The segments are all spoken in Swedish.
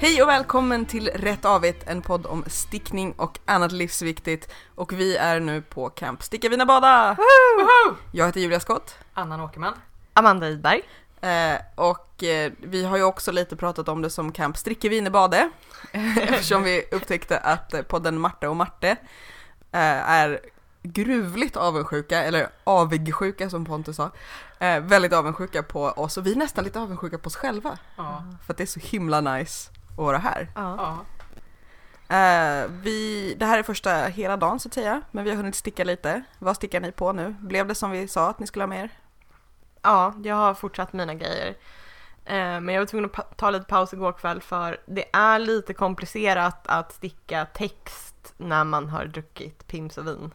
Hej och välkommen till Rätt Avigt, en podd om stickning och annat livsviktigt. Och vi är nu på Camp Sticka Vina Bada! Jag heter Julia Skott. Annan Åkerman. Amanda Idberg. Eh, och eh, vi har ju också lite pratat om det som Camp Strickevin bade eftersom vi upptäckte att eh, podden Marte och Marte eh, är gruvligt avundsjuka, eller avigsjuka som Pontus sa, eh, väldigt avundsjuka på oss och vi är nästan lite avundsjuka på oss själva Ja. för att det är så himla nice att vara här. Ja. Eh, vi, det här är första hela dagen så att säga, men vi har hunnit sticka lite. Vad stickar ni på nu? Blev det som vi sa att ni skulle ha med er? ja, jag har fortsatt mina grejer. Eh, men jag var tvungen att ta lite paus igår kväll för det är lite komplicerat att sticka text när man har druckit Pims och vin.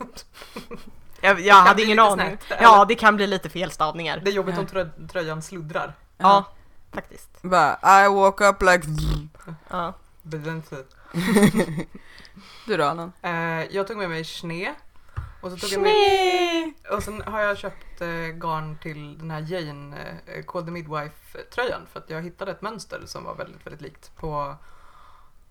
jag jag hade ingen aning. snett, ja, det kan bli lite felstavningar. Det är jobbigt om trö- tröjan sluddrar. Ja, faktiskt. Bara, I woke up like... Ja. Bedömtid. Du då Annan? Eh, jag tog med mig sne. Och så tog jag med, och sen har jag köpt eh, garn till den här Jane eh, Call the Midwife-tröjan för att jag hittade ett mönster som var väldigt, väldigt likt på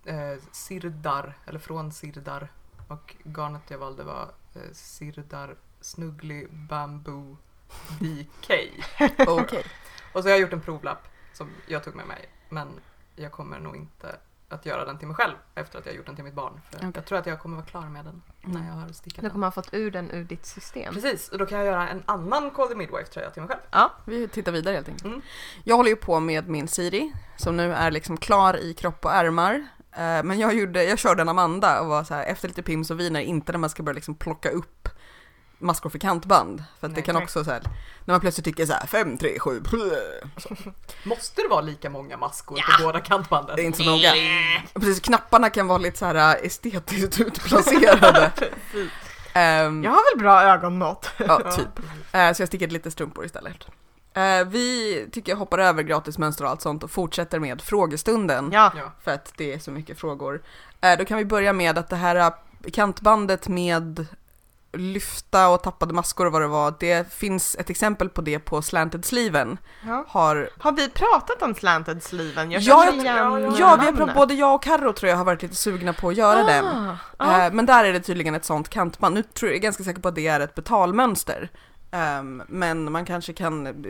eh, Sirdar, eller från Sirdar. Och garnet jag valde var eh, Sirdar Snuggly Bamboo DK. Okej. Och så har jag gjort en provlapp som jag tog med mig. Men jag kommer nog inte att göra den till mig själv efter att jag gjort den till mitt barn. För Okej. Jag tror att jag kommer vara klar med den när Mm. jag har stickat den. kommer man ha fått ur den ur ditt system. Precis, och då kan jag göra en annan Call the Midwife-tröja till mig själv. Ja. Vi tittar vidare helt enkelt. Mm. Jag håller ju på med min Siri som nu är liksom klar i kropp och ärmar. Eh, Men jag, gjorde, jag körde en Amanda och var så här efter lite pims och viner, inte när man ska börja liksom plocka upp maskor för kantband. För att det Nej. kan Nej. också så här, när man plötsligt tycker så här 5, 3, 7, Måste det vara lika många maskor Ja. på båda kantbanden? det är inte så noga. Precis, knapparna kan vara lite så här äh, estetiskt utplacerade. Ehm, Jag har väl bra ögonmått. Ja, typ. Eh, så jag stickade lite strumpor istället. Eh, vi tycker jag hoppar över gratismönster och allt sånt och fortsätter med frågestunden. Ja. För att det är så mycket frågor. Eh, då kan vi börja med att det här eh, kantbandet med lyfta och tappade maskor och vad det var, det finns ett exempel på det på slanted sleeven. ja. Har Har vi pratat om slanted sleeven? Jag Ja, jag- ja, ja, Ja, vi har pratat, både jag och Karo tror jag har varit lite sugna på att göra. Ah, ja. Eh, Men där är det tydligen ett sånt kantband. Nu tror jag, jag är ganska säker på att det är ett betalmönster. Ehm, men man kanske kan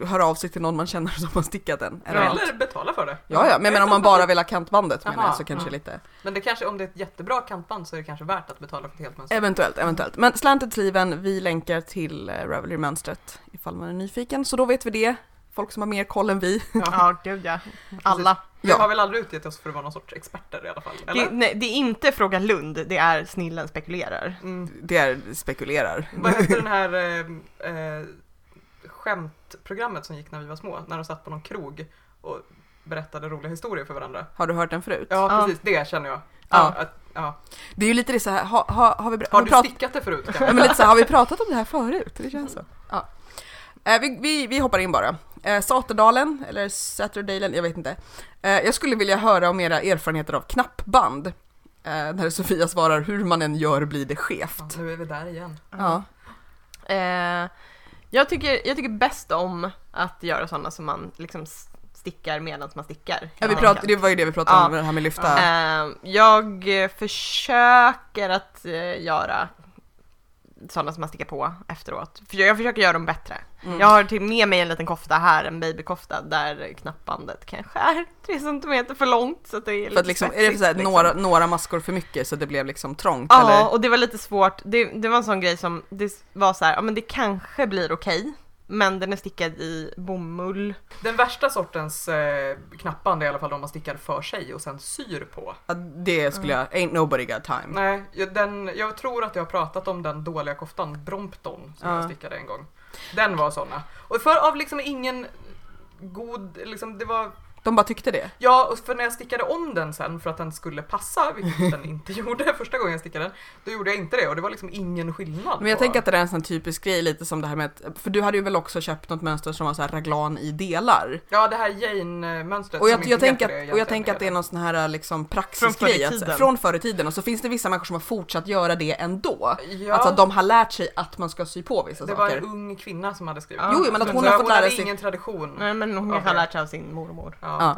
eh, höra av sig till någon man känner som har stickat den. Eller. Eller betala för det. Ja, ja, men, men om man bara vill ha kantbandet menar jag så kanske ja. lite. Men det kanske, om det är ett jättebra kantband så är det kanske värt att betala för ett helt mönster. Eventuellt, eventuellt. Men slanted sleeven, vi länkar till uh, Ravelry-mönstret ifall man är nyfiken. Så då vet vi det. Folk som har mer koll än vi. Ja, gud ja. Alla. Vi har väl aldrig utgett oss för att vara någon sorts experter i alla fall? Eller? Det, nej, det är inte Fråga Lund, det är Snillen spekulerar. Mm. det är spekulerar. Vad hette den här eh, eh, skämtprogrammet som gick när vi var små? När de satt på någon krog och berättade roliga historier för varandra. Har du hört den förut? Ja, Ja. precis. Det känner jag. Ja. Ja. Att, ja. Det är ju lite det så här, ha, ha, har vi, har Har du pratat stickat det förut? Ja, men lite så här, har vi pratat om det här förut? Det känns så. Ja. Eh, vi, vi, vi hoppar in bara. Eh, Saterdalen, eller Saturdayen, jag vet inte. Eh, jag skulle vilja höra om era erfarenheter av knappband. Eh, där Sofia svarar, hur man än gör blir det Ja, skevt. nu är vi där igen. Ja. Jag, tycker, jag tycker bäst om att göra sådana som man liksom stickar medan man stickar. Ja, vi prat, det var ju det vi pratade Ja. om, det här med lyfta. Eh, jag försöker att eh, göra sådana som man stickar på efteråt. För jag försöker göra dem bättre. Mm. Jag har till med mig en liten kofta här, en babykofta, där knappbandet kanske är tre centimeter för långt. Så att det är För att liksom, är det så här, liksom. några, några maskor för mycket så det blev liksom trångt? Ja, eller? och det var lite svårt. Det, det var en sån grej som, det var så här, ja men det kanske blir okej, men den är stickad i bomull. Den värsta sortens eh, knappband är i alla fall de man stickar för sig och sen syr på. Ja, det skulle jag, ain't nobody got time. Nej, jag- den, jag tror att jag har pratat om den dåliga koftan Brompton som Ja. jag stickade en gång. Den var såna. Och för av liksom ingen god, liksom det var De bara tyckte det. Ja, och för när jag stickade om den sen för att den skulle passa, vilket den inte gjorde första gången jag stickade den, då gjorde jag inte det och det var liksom ingen skillnad. Men jag på- tänker att det är en sån typisk grej lite som det här med att, för du hade ju väl också köpt något mönster som var så här raglan i delar? Ja, det här Jane-mönstret Och som jag, inte jag, tänker att, och jag tänker att det är någon sån här liksom Från förr praxisgrej, att- tiden. från förr i tiden och så finns det vissa människor som har fortsatt göra det ändå. Ja, Alltså att de har lärt sig att man ska sy på vissa det var saker. en ung kvinna som hade skrivit Ja. Jo, men att hon har fått lära hade sig- ingen tradition. Nej men hon har lärt sig av sin mormor. Ja, Ja.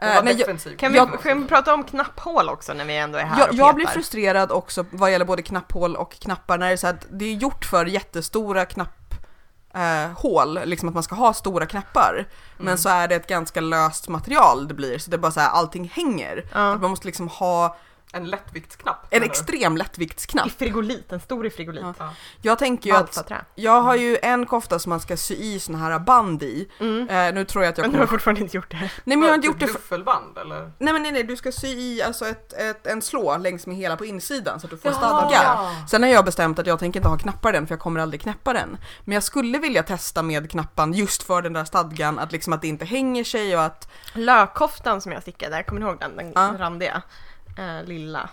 jag var nej, jag-. Kan vi, Jag- kan vi prata om knapphål också när vi ändå är här Jag, och jag blir frustrerad också vad gäller både knapphål och knappar när det är så att det är gjort för jättestora knapp eh, liksom att man ska ha stora knappar. Mm. Men så är det ett ganska löst material det blir, så det är bara så här allting hänger. Ja. Att man måste liksom ha En lättviktsknapp. en extrem I lättviktsknapp. frigolit, en stor i frigolit. Ja. Ja. Jag tänker ju att Balsaträ. jag har ju en kofta som man ska sy i såna här band i. Mm. Eh, nu tror jag att jag Men du har kommer... fortfarande inte gjort det. Nej men jag har inte gjort det. Duffelband eller? Nej men nej nej, du ska sy i alltså ett, ett, en slå längs med hela på insidan så att du får Ja. stadga. Sen har jag bestämt att jag tänker inte ha knappar i den för jag kommer aldrig knäppa den. Men jag skulle vilja testa med knappan just för den där stadgan, att liksom att det inte hänger sig och att Lökkoftan som jag stickade, kommer ni ihåg den? Den Ja. randiga. Eh, lilla.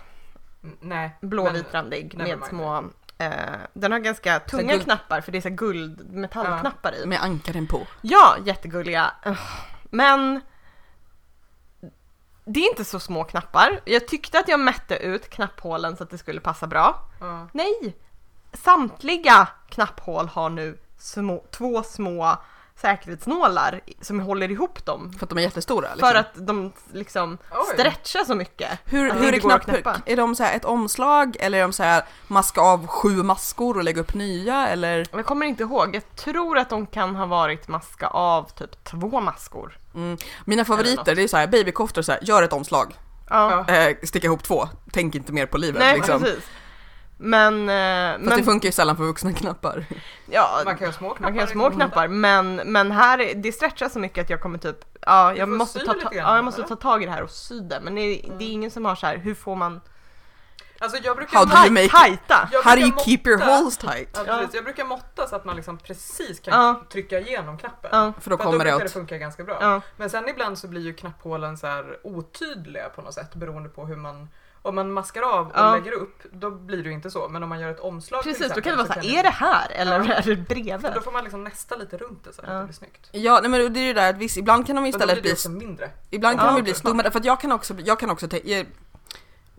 Nej. Blåvitrandig never med mind. små eh, den har ganska tunga guld- knappar för det är så här guld metallknappar i. med ankaren på. Ja, jättegulliga. Men det är inte så små knappar. Jag tyckte att jag mätte ut knapphålen så att det skulle passa bra. Ja. Nej! Samtliga knapphål har nu små, två små säkerhetsnålar som håller ihop dem. För att de är jättestora liksom. För att de liksom Oj. stretchar så mycket. Hur, det hur är inte går att knapp, knäppa. Är de så här ett omslag eller är de så här maska av sju maskor och lägga upp nya eller? Jag kommer inte ihåg. Jag tror att de kan ha varit maska av typ två maskor. Mm. Mina favoriter det är så här babykoftor så här, gör ett omslag. Ja. eh, sticka ihop två, tänk inte mer på livet Nej, liksom. precis. Men, eh, Fast men det funkar ju sällan för vuxna knappar. ja, Man kan ju ha små knappar. Man kan ha små knappar men, men här, är- det stretchar så mycket att jag kommer typ, ja jag måste, ta, ta, ja, jag måste ta tag i det här och sy det. Men det, är- det är ingen som har så här, hur får man Alltså jag brukar How do you make- tajta? Jag How do you brukar keep your holes tight? Ja, precis. Jag brukar måtta så att man liksom precis kan Ja. trycka igenom knappen. Ja, För då För kommer då det brukar det åt. funka ganska bra. ja, Men sen ibland så blir ju knapphålen så här otydliga på något sätt beroende på hur man om man maskar av och Ja. lägger upp då blir det ju inte så men om man gör ett omslag precis då exempel, kan det vara så så här, är det här eller Ja. är det bredvid? Då får man liksom nästa lite runt det så att Ja. det blir snyggt. Ja, nej men det är ju det där att visst, ibland kan de Men då istället blir det bli, också mindre. ibland kan Ja, de ju bli smart. stumma, för att jag kan också, jag kan också jag,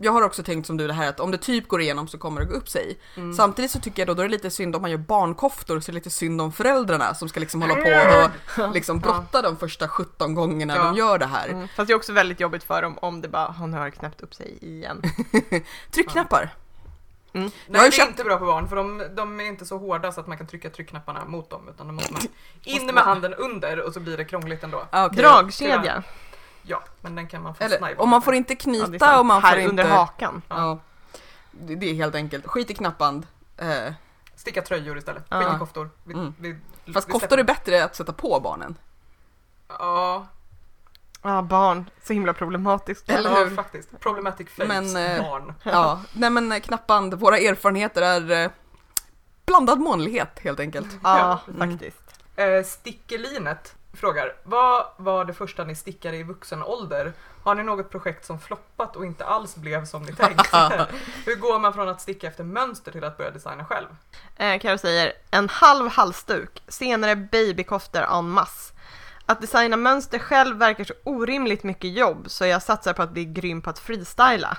jag har också tänkt som du det här att om det typ går igenom så kommer det gå upp sig. Mm. Samtidigt så tycker jag då, då är det lite synd om man gör barnkoftor så är det lite synd om föräldrarna som ska liksom hålla på och liksom brotta de första 17 gångerna Ja. de gör det här. Mm. Fast det är också väldigt jobbigt för dem om det bara, hon har knäppt upp sig igen. Tryckknappar. Mm. Nej det är köpt- inte bra på barn för de, de är inte så hårda så att man kan trycka tryckknapparna mot dem utan då måste man in med handen under och så blir det krångligt ändå. Ah, okej. Dragkedja. Ja, men den kan man i. Eller, och man får inte Ja, knyta sant. och man här får inte... under hakan. Ja. Det, det är helt enkelt. Skit i knappband. Eh, Sticka tröjor istället. Ja. Skit i koftor. Vi, Mm. vi, fast vi koftor är bättre att sätta på barnen. Ja, Ja, barn. Så himla problematiskt. Eller ja, hur? faktiskt. Problematic face, Men, eh, barn. Ja, nej men eh, knappband, våra erfarenheter är eh, blandad månlighet helt enkelt. Ja, Mm. faktiskt. Eh, Stickelinet frågar, vad var det första ni stickade i vuxen ålder? Har ni något projekt som floppat och inte alls blev som ni tänkt? Hur går man från att sticka efter mönster till att börja designa själv? Eh, Karo säger en halv halsduk, senare babykoftor en masse. Att designa mönster själv verkar så orimligt mycket jobb så jag satsar på att bli grym på att freestyla.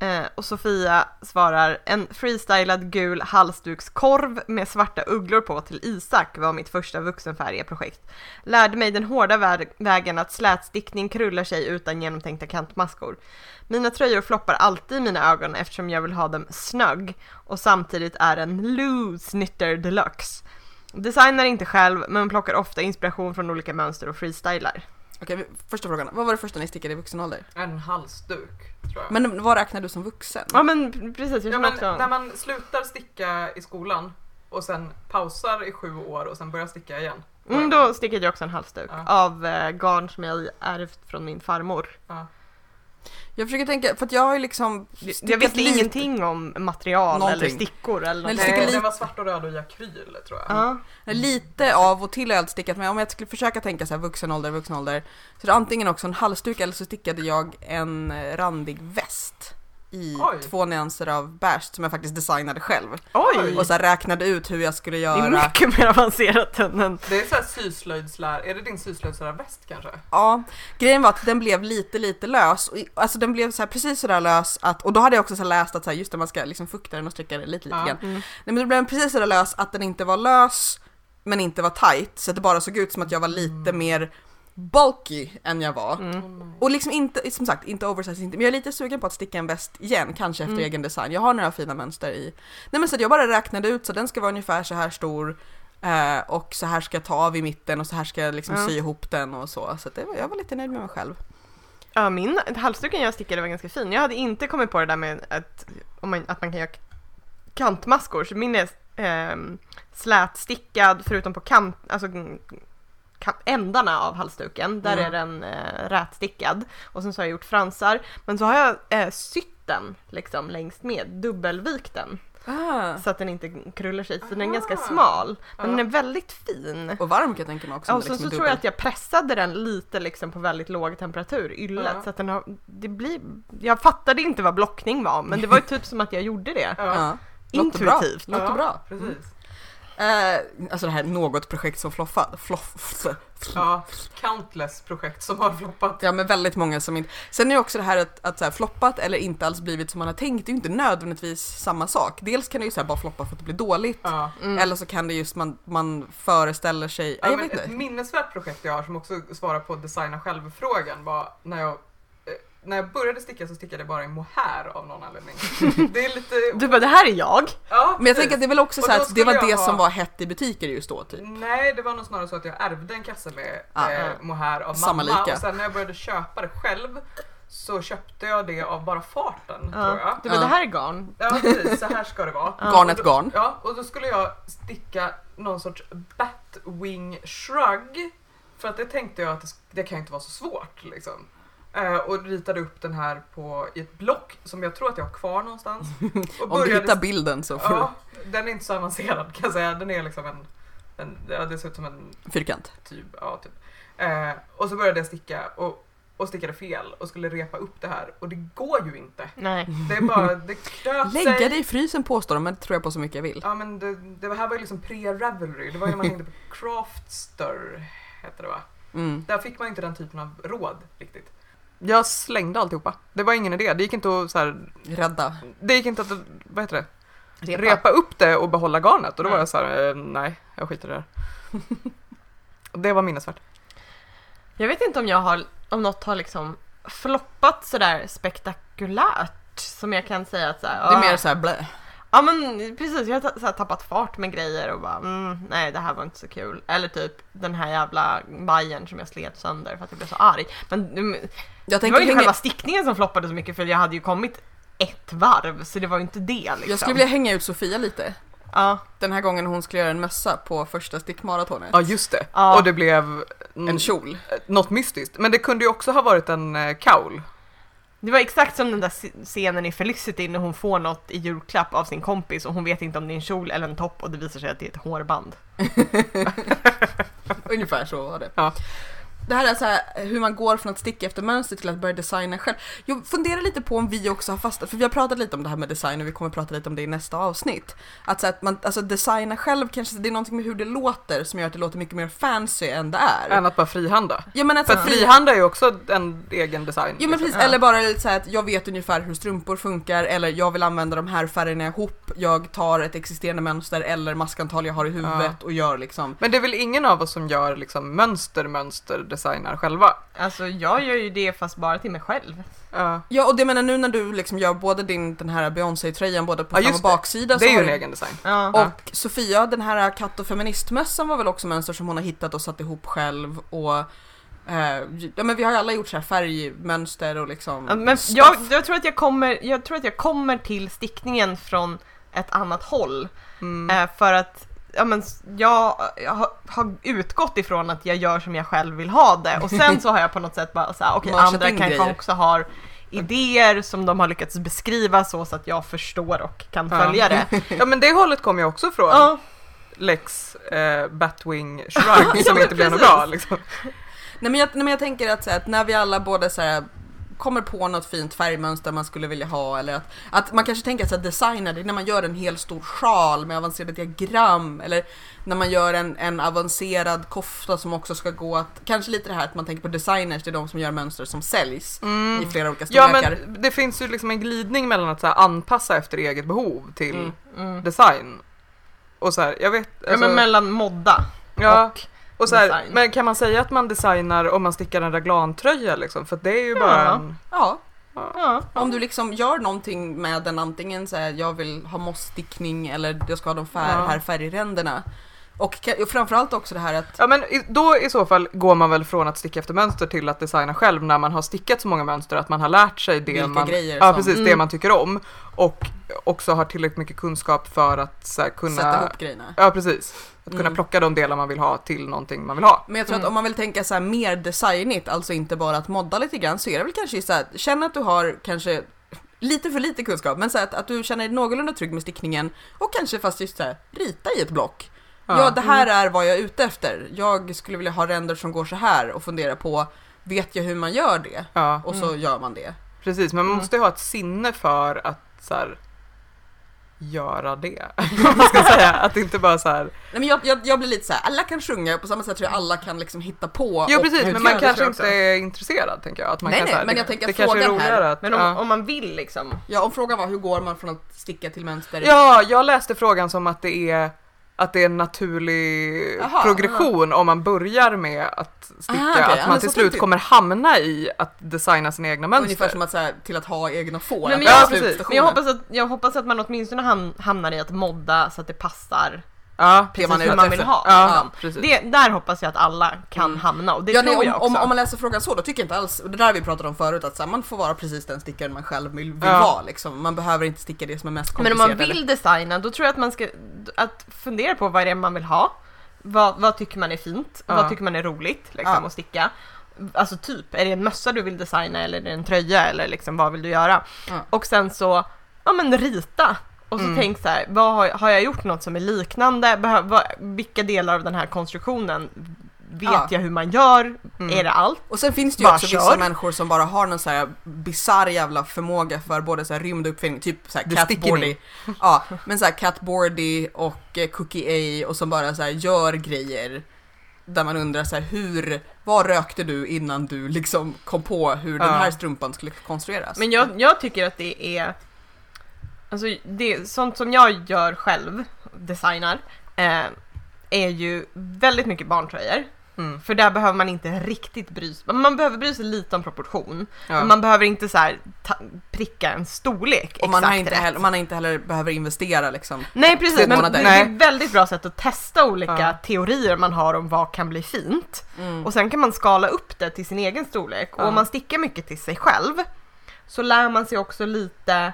Eh, och Sofia svarar en freestylad gul halsdukskorv med svarta ugglor på till Isak var mitt första vuxenfärgiga projekt. Lärde mig den hårda vä- vägen att slätstickning krullar sig utan genomtänkta kantmaskor. Mina tröjor floppar alltid i mina ögon eftersom jag vill ha dem snögg och samtidigt är en loose knitter deluxe. Designar inte själv men plockar ofta inspiration från olika mönster och freestylar. Okej, första frågan. Vad var det första ni stickade i vuxen ålder? En halsduk, tror jag. Men vad räknar du som vuxen? Ja men precis, jag ja, men också... när man slutar sticka i skolan och sen pausar i sju år och sen börjar sticka igen. Mm, då stickade jag också en halsduk Ja. av eh, garn som jag ärvt från min farmor. Ja. Jag försöker tänka, för att jag har ju liksom Jag visste lite- ingenting om material Någonting. eller stickor eller Nej, något. stickar Nej, lite- den var svart och röd och i akryl tror jag. Ja. Lite av och till har jag stickat med. Om jag skulle försöka tänka så här vuxen ålder, vuxen ålder. Så det är antingen också en halsduk eller så stickade jag en randig väst. I Oj. två nyanser av beige som jag faktiskt designade själv. Oj! Och så räknade ut hur jag skulle Det är göra. mycket mer avancerat än en... Det är så här syslöjdslär, är det din syslöjdslärarväst kanske? Ja, grejen var att den blev lite, lite lös. Alltså den blev så här precis sådär lös att, och då hade jag också så här läst att så här, just det, man ska liksom fukta den och stryka den lite, lite Ja. grann. Mm. Nej men det blev precis sådär lös att den inte var lös men inte var tight så att det bara såg ut som att jag var lite mer bulky än jag var. Mm. Nej. Och liksom inte, som sagt, inte oversize, inte, men jag är lite sugen på att sticka en väst igen, kanske efter Mm. egen design. Jag har några fina mönster i. Nej men så att jag bara räknade ut så den ska vara ungefär så här stor eh, och så här ska jag ta av i mitten och så här ska jag liksom Ja. sy ihop den och så. Så det, var- jag var lite nöjd med mig själv. Ja, min halsduken jag stickade var ganska fin. Jag hade inte kommit på det där med att, om man, att man kan göra kantmaskor. Så min är ehm, slätstickad förutom på kant, alltså mm, ändarna av halsduken. Där Mm. är den eh, rätstickad. Och sen så har jag gjort fransar. Men så har jag eh, sytt den liksom längst med, dubbelvikt den. Ah. Så att den inte krullar sig. Så den är Aha. ganska smal. Men Ja. den är väldigt fin. Och varm kan jag tänka mig också. Ja, och sen så liksom är tror jag att jag pressade den lite liksom på väldigt låg temperatur, yllet, Ja. så att den har, det blir, jag fattade inte vad blockning var, men det var ju typ som att jag gjorde det. Ja. Låter bra. Intuitivt. Låter bra. Precis. Eh, alltså det här något projekt som floffade. Floff, Ja, countless projekt som har floppat. Ja men väldigt många som inte... Sen är det också det här att, att så här, floppat eller inte alls blivit som man har tänkt, det är ju inte nödvändigtvis samma sak. Dels kan det ju så här, bara floppa för att det blir dåligt. Ja. Mm. Eller så kan det just man, man föreställer sig, Ja, jag vet ett inte. minnesvärt projekt jag har som också svarar på designa själv-frågan var när jag när jag började sticka så stickade jag bara i mohair av någon anledning. Det är lite... Du bara, det här är jag. Ja, Men jag tänker att det är väl också så att det var det jag som ha- var hett i butiker just då typ. Nej, det var nog snarare så att jag ärvde en kasse med Ah, eh, ja. mohair av Samma mamma lika. och sen när jag började köpa det själv så köpte jag det av bara farten tror jag. Ja. Du bara, Ja. det här är garn. Ja precis, så här ska det vara. Ja. Garnet garn. Ja, och då skulle jag sticka någon sorts Batwing shrug. För att det tänkte jag att det, det kan inte vara så svårt liksom. Eh, och ritade upp den här på, i ett block som jag tror att jag har kvar någonstans. Och Om du hittar bilden så får Ja, den är inte så avancerad kan jag säga. Den är liksom en, en ja, det ser ut som en du fyrkant. typ. Ja, typ. Eh, och så började jag sticka och, och stickade fel och skulle repa upp det här och det går ju inte. Nej. Det är bara, det knöt sig. Lägga det i frysen påstår de, men det tror jag på så mycket jag vill. Ja men det, det här var ju liksom pre-Ravelry, det var ju när man hängde på Craftster, hette det va? Mm. Där fick man inte den typen av råd riktigt. Jag slängde alltihopa. Det var ingen idé. Det gick inte att så här, Rädda. det gick inte att, vad heter det? Repa, upp det och behålla garnet och då var jag så här, eh, nej, jag skiter i det här. Det var minnesvärt. Jag vet inte om jag har, om något har liksom floppat sådär spektakulärt som jag kan säga att såhär, Det är "Ah." mer såhär blä. Ja men precis, jag har ta- så här, tappat fart med grejer och bara mm, nej det här var inte så kul. Eller typ den här jävla vajern som jag slet sönder för att jag blev så arg. Men mm, Jag det var ju inte hänga, själva stickningen som floppade så mycket för jag hade ju kommit ett varv så det var ju inte det liksom. jag skulle vilja hänga ut Sofia lite. Ja, Den här gången hon skulle göra en mössa på första stickmaratonet. Ja just det. Ja. Och det blev En kjol. något mystiskt. Men det kunde ju också ha varit en eh, kaul. Det var exakt som den där sc- scenen i Felicity när hon får något i julklapp av sin kompis och hon vet inte om det är en kjol eller en topp och det visar sig att det är ett hårband. Ungefär så var det. Ja. Det här är så här, hur man går från att sticka efter mönster till att börja designa själv. Jag funderar lite på om vi också har fastnat, för vi har pratat lite om det här med design och vi kommer prata lite om det i nästa avsnitt. Att, så att man, alltså designa själv kanske, det är någonting med hur det låter som gör att det låter mycket mer fancy än det är. Än att bara frihanda. Ja men För alltså, att frihanda är ju också en egen design. Ja men liksom. precis, eller bara lite så här att jag vet ungefär hur strumpor funkar eller jag vill använda de här färgerna ihop, jag tar ett existerande mönster eller maskantal jag har i huvudet och gör liksom Men det är väl ingen av oss som gör liksom mönster, mönster, designar själva? Alltså jag gör ju det fast bara till mig själv. Ja. Ja och det menar nu när du liksom gör både din, den här Beyoncé-tröjan både på Ja, fram och just det. baksida Det är ju en egen design. Ja. Och Sofia, den här katt och feministmössan var väl också mönster som hon har hittat och satt ihop själv och eh, ja men vi har ju alla gjort så här färgmönster och liksom Ja, Men jag, jag, tror att jag, kommer, jag tror att jag kommer till stickningen från ett annat håll. Mm. Eh, för att ja, men, jag, jag har, har utgått ifrån att jag gör som jag själv vill ha det. Och sen så har jag på något sätt bara såhär, okej Matchat andra kanske grejer. också har idéer som de har lyckats beskriva så, så att jag förstår och kan Ja. följa det. Ja men det hållet kommer jag också från. Ja, Lex eh, Batwing Shrug som inte blev något bra liksom. Nej men jag, nej, men jag tänker att, så här, att när vi alla både så här, kommer på något fint färgmönster man skulle vilja ha eller att, att man kanske tänker här, designa det är när man gör en hel stor sjal med avancerade diagram eller när man gör en, en avancerad kofta som också ska gå att, kanske lite det här att man tänker på designers, det är de som gör mönster som säljs i flera olika Ja storlekar. men det finns ju liksom en glidning mellan att så anpassa efter eget behov till Mm. mm. design. Och så här, jag vet, ja alltså, men mellan modda ja, och Och så här, men kan man säga att man designar om man stickar en raglantröja liksom? För det är ju bara Ja. en... Ja, Ja. om du liksom gör någonting med den antingen så här, jag vill ha mossstickning eller jag ska ha de fär, Ja. här färgränderna. Och, och framförallt också det här att Ja men då i så fall går man väl från att sticka efter mönster till att designa själv när man har stickat så många mönster att man har lärt sig det Vilka man, grejer ja, som- precis, det Mm. man tycker om och också har tillräckligt mycket kunskap för att här, kunna sätta ihop grejerna. Ja precis, att kunna Mm. plocka de delar man vill ha till någonting man vill ha. Men jag tror Mm. att om man vill tänka så här mer designigt, alltså inte bara att modda lite grann, så är det väl kanske så här, känn att du har kanske lite för lite kunskap, men så att, att du känner dig någorlunda trygg med stickningen och kanske fast just så här, rita i ett block. Ja, det här är vad jag är ute efter. Jag skulle vilja ha ränder som går så här och fundera på, vet jag hur man gör det? Ja, Och så gör man det. precis, men man Mm. måste ju ha ett sinne för att så här, göra det. Man ska säga, att det inte bara så här. Nej, men jag, jag, jag blir lite så här, alla kan sjunga, på samma sätt tror jag alla kan liksom hitta på. Jo och precis, men man kanske inte är intresserad tänker jag. Att man Nej, kan, nej, här, men jag tänker det kanske är frågan här- att... Men om, ja. om man vill liksom. Ja, om frågan var hur går man från att sticka till mönster? Ja, jag läste frågan som att det är att det är en naturlig Jaha, progression om man börjar med att sticka, Ah, okej, ja, att men man till slut jag. kommer hamna i att designa sina egna mönster. Ungefär som att så här, till att ha egna får. Men är jag- precis. Men jag hoppas, att, jag hoppas att man åtminstone ham, hamnar i att modda så att det passar ja, Det man hur man vill ha. Ja, liksom. precis. Det, där hoppas jag att alla kan Mm. hamna och det ja, tror nej, jag om, också. om, om man läser frågan så, då tycker jag inte alls, det där vi pratat om förut, att här, man får vara precis den stickaren man själv vill, vill Ja. vara. Liksom. Man behöver inte sticka det som är mest Men om komplicerat. man vill designa då tror jag att man ska att fundera på vad det är man vill ha. Vad, vad tycker man är fint? Ja. Vad tycker man är roligt liksom, att sticka? Alltså typ, är det en mössa du vill designa eller är det en tröja eller liksom vad vill du göra? Och sen så, ja men rita. Och så Mm. tänk så här, vad har, har jag gjort något som är liknande? Behö, vad, vilka delar av den här konstruktionen vet Ja. jag hur man gör? Mm. Är det allt? Och sen finns det ju Bara också kör. vissa människor som bara har någon så här bisarr jävla förmåga för både så här rymd och uppfinning, typ så här The catboardy. Ja, men så här catboardy och eh, cookie A och som bara så här gör grejer där man undrar så här hur, vad rökte du innan du liksom kom på hur den Ja. här strumpan skulle konstrueras? Men jag, jag tycker att det är Alltså det, sånt som jag gör själv, designar, eh, är ju väldigt mycket barntröjor. Mm. För där behöver man inte riktigt bry sig. Man behöver bry sig lite om proportion. Ja. Man behöver inte så här ta, pricka en storlek och man har, inte rätt. heller, man har inte heller behöver investera liksom. Nej precis, men det är ett väldigt bra sätt att testa olika Ja. teorier man har om vad kan bli fint. Mm. Och sen kan man skala upp det till sin egen storlek. Ja. Och om man stickar mycket till sig själv så lär man sig också lite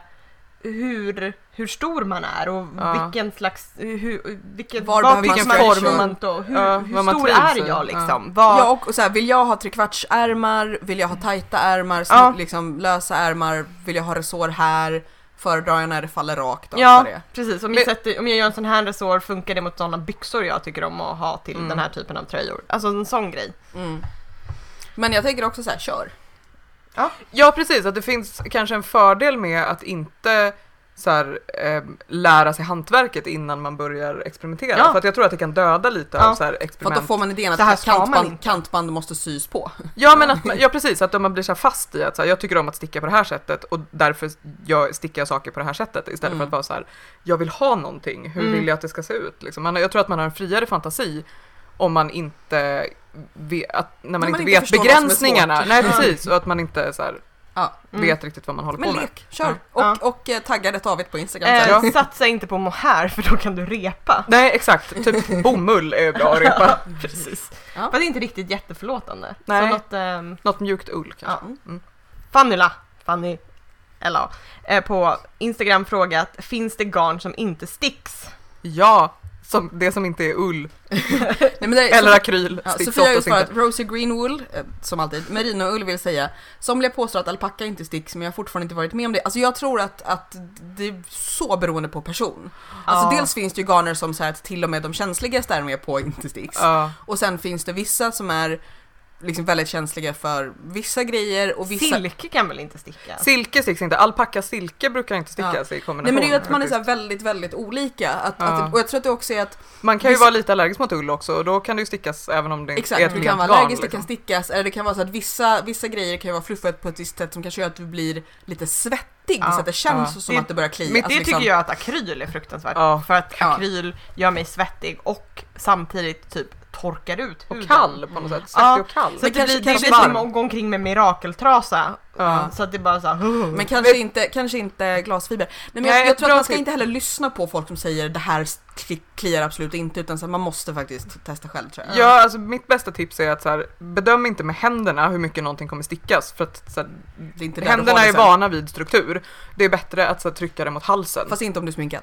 hur, hur stor man är och Ja. vilken slags, hur, vilken, Var vad behöver tycker man och hur, Ja, hur stor är jag Ja. liksom? Vad, Ja och, och så här, vill jag ha trekvartsärmar? Vill jag ha tajta ärmar? Ja. Ja. Liksom lösa ärmar? Vill jag ha resår här? Föredrar jag när det faller rakt? och Ja, precis. Om, Men- jag sätter, om jag gör en sån här resår, funkar det mot sådana byxor jag tycker om att ha till Mm. den här typen av tröjor? Alltså en sån grej. Mm. Men jag tänker också så här, kör. Ja precis, att det finns kanske en fördel med att inte så här, eh, lära sig hantverket innan man börjar experimentera. Ja. För att jag tror att det kan döda lite Ja. av så här För att experiment. då får man idén här att ska man kantband, kantband måste sys på. Ja men att ja precis, att man blir så här fast i att så här, jag tycker om att sticka på det här sättet och därför jag stickar jag saker på det här sättet istället Mm. för att vara så här, jag vill ha någonting, hur Mm. vill jag att det ska se ut? Liksom. Man, jag tror att man har en friare fantasi om man inte att, när man När inte man inte vet begränsningarna. Nej Ja. precis, och att man inte så här, Ja. Mm. vet riktigt vad man håller Men på med. lek, kör. Ja. Och, Ja. och eh, tagga det David på Instagram Eh, sen. Satsa inte på mohair för då kan du repa. Nej exakt, typ bomull är bra att repa. Precis. Ja. Fast det är inte riktigt jätteförlåtande. Nej. Så något, ehm, Något mjukt ull ja. kanske. Mm. Fannila, Fanny, eller eh, på Instagram frågat, finns det garn som inte sticks? Ja, som, det som inte är ull. Nej, är, Eller så, akryl. ja, Sofia har oftast svarat. Rosie Greenwool, eh, som alltid, Merino-ull vill säga. Somliga påstår att alpacka inte sticks, men jag har fortfarande inte varit med om det. Alltså jag tror att, att det är så beroende på person. Alltså Ja. dels finns det ju garner som här, att till och med de känsligaste är med på inte sticks. Ja. Och sen finns det vissa som är liksom väldigt känsliga för vissa grejer och vissa... Silke kan väl inte sticka? Silke sticks inte, alpacka silke brukar inte stickas i Nej kombination. men det är ju att man är så väldigt, väldigt olika. Att, Ja. att, och jag tror att det också är att Man kan ju vissa- vara lite allergisk mot ull också och då kan det ju stickas även om det inte är Exakt, ett du lent kan vara allergisk, det liksom. kan stickas, eller det kan vara så att vissa, vissa grejer kan ju vara fluffigt på ett visst sätt som kanske gör att du blir lite svettig, Ja, så att det känns ja. som Det- att det börjar klia. Men det Alltså liksom- tycker jag att akryl är fruktansvärt. Ja. För att Ja. akryl gör mig svettig och samtidigt typ torkar ut Och huden. kall på något sätt. Svettig Ja, och kall. Så det, kanske- blir, det kanske blir som att gå omkring med mirakeltrasa. Ja. Så att det bara så här, Men kanske inte, kanske inte glasfiber. Nej, men jag, Nej, jag tror att man ska inte heller lyssna på folk som säger det här kli- kliar absolut inte utan så här, man måste faktiskt testa själv tror jag. Ja, alltså mitt bästa tips är att så här, bedöm inte med händerna hur mycket någonting kommer stickas för att så här, Det är inte händerna är vana vid struktur. Det är bättre att så här, trycka det mot halsen. Fast inte om du är sminkad.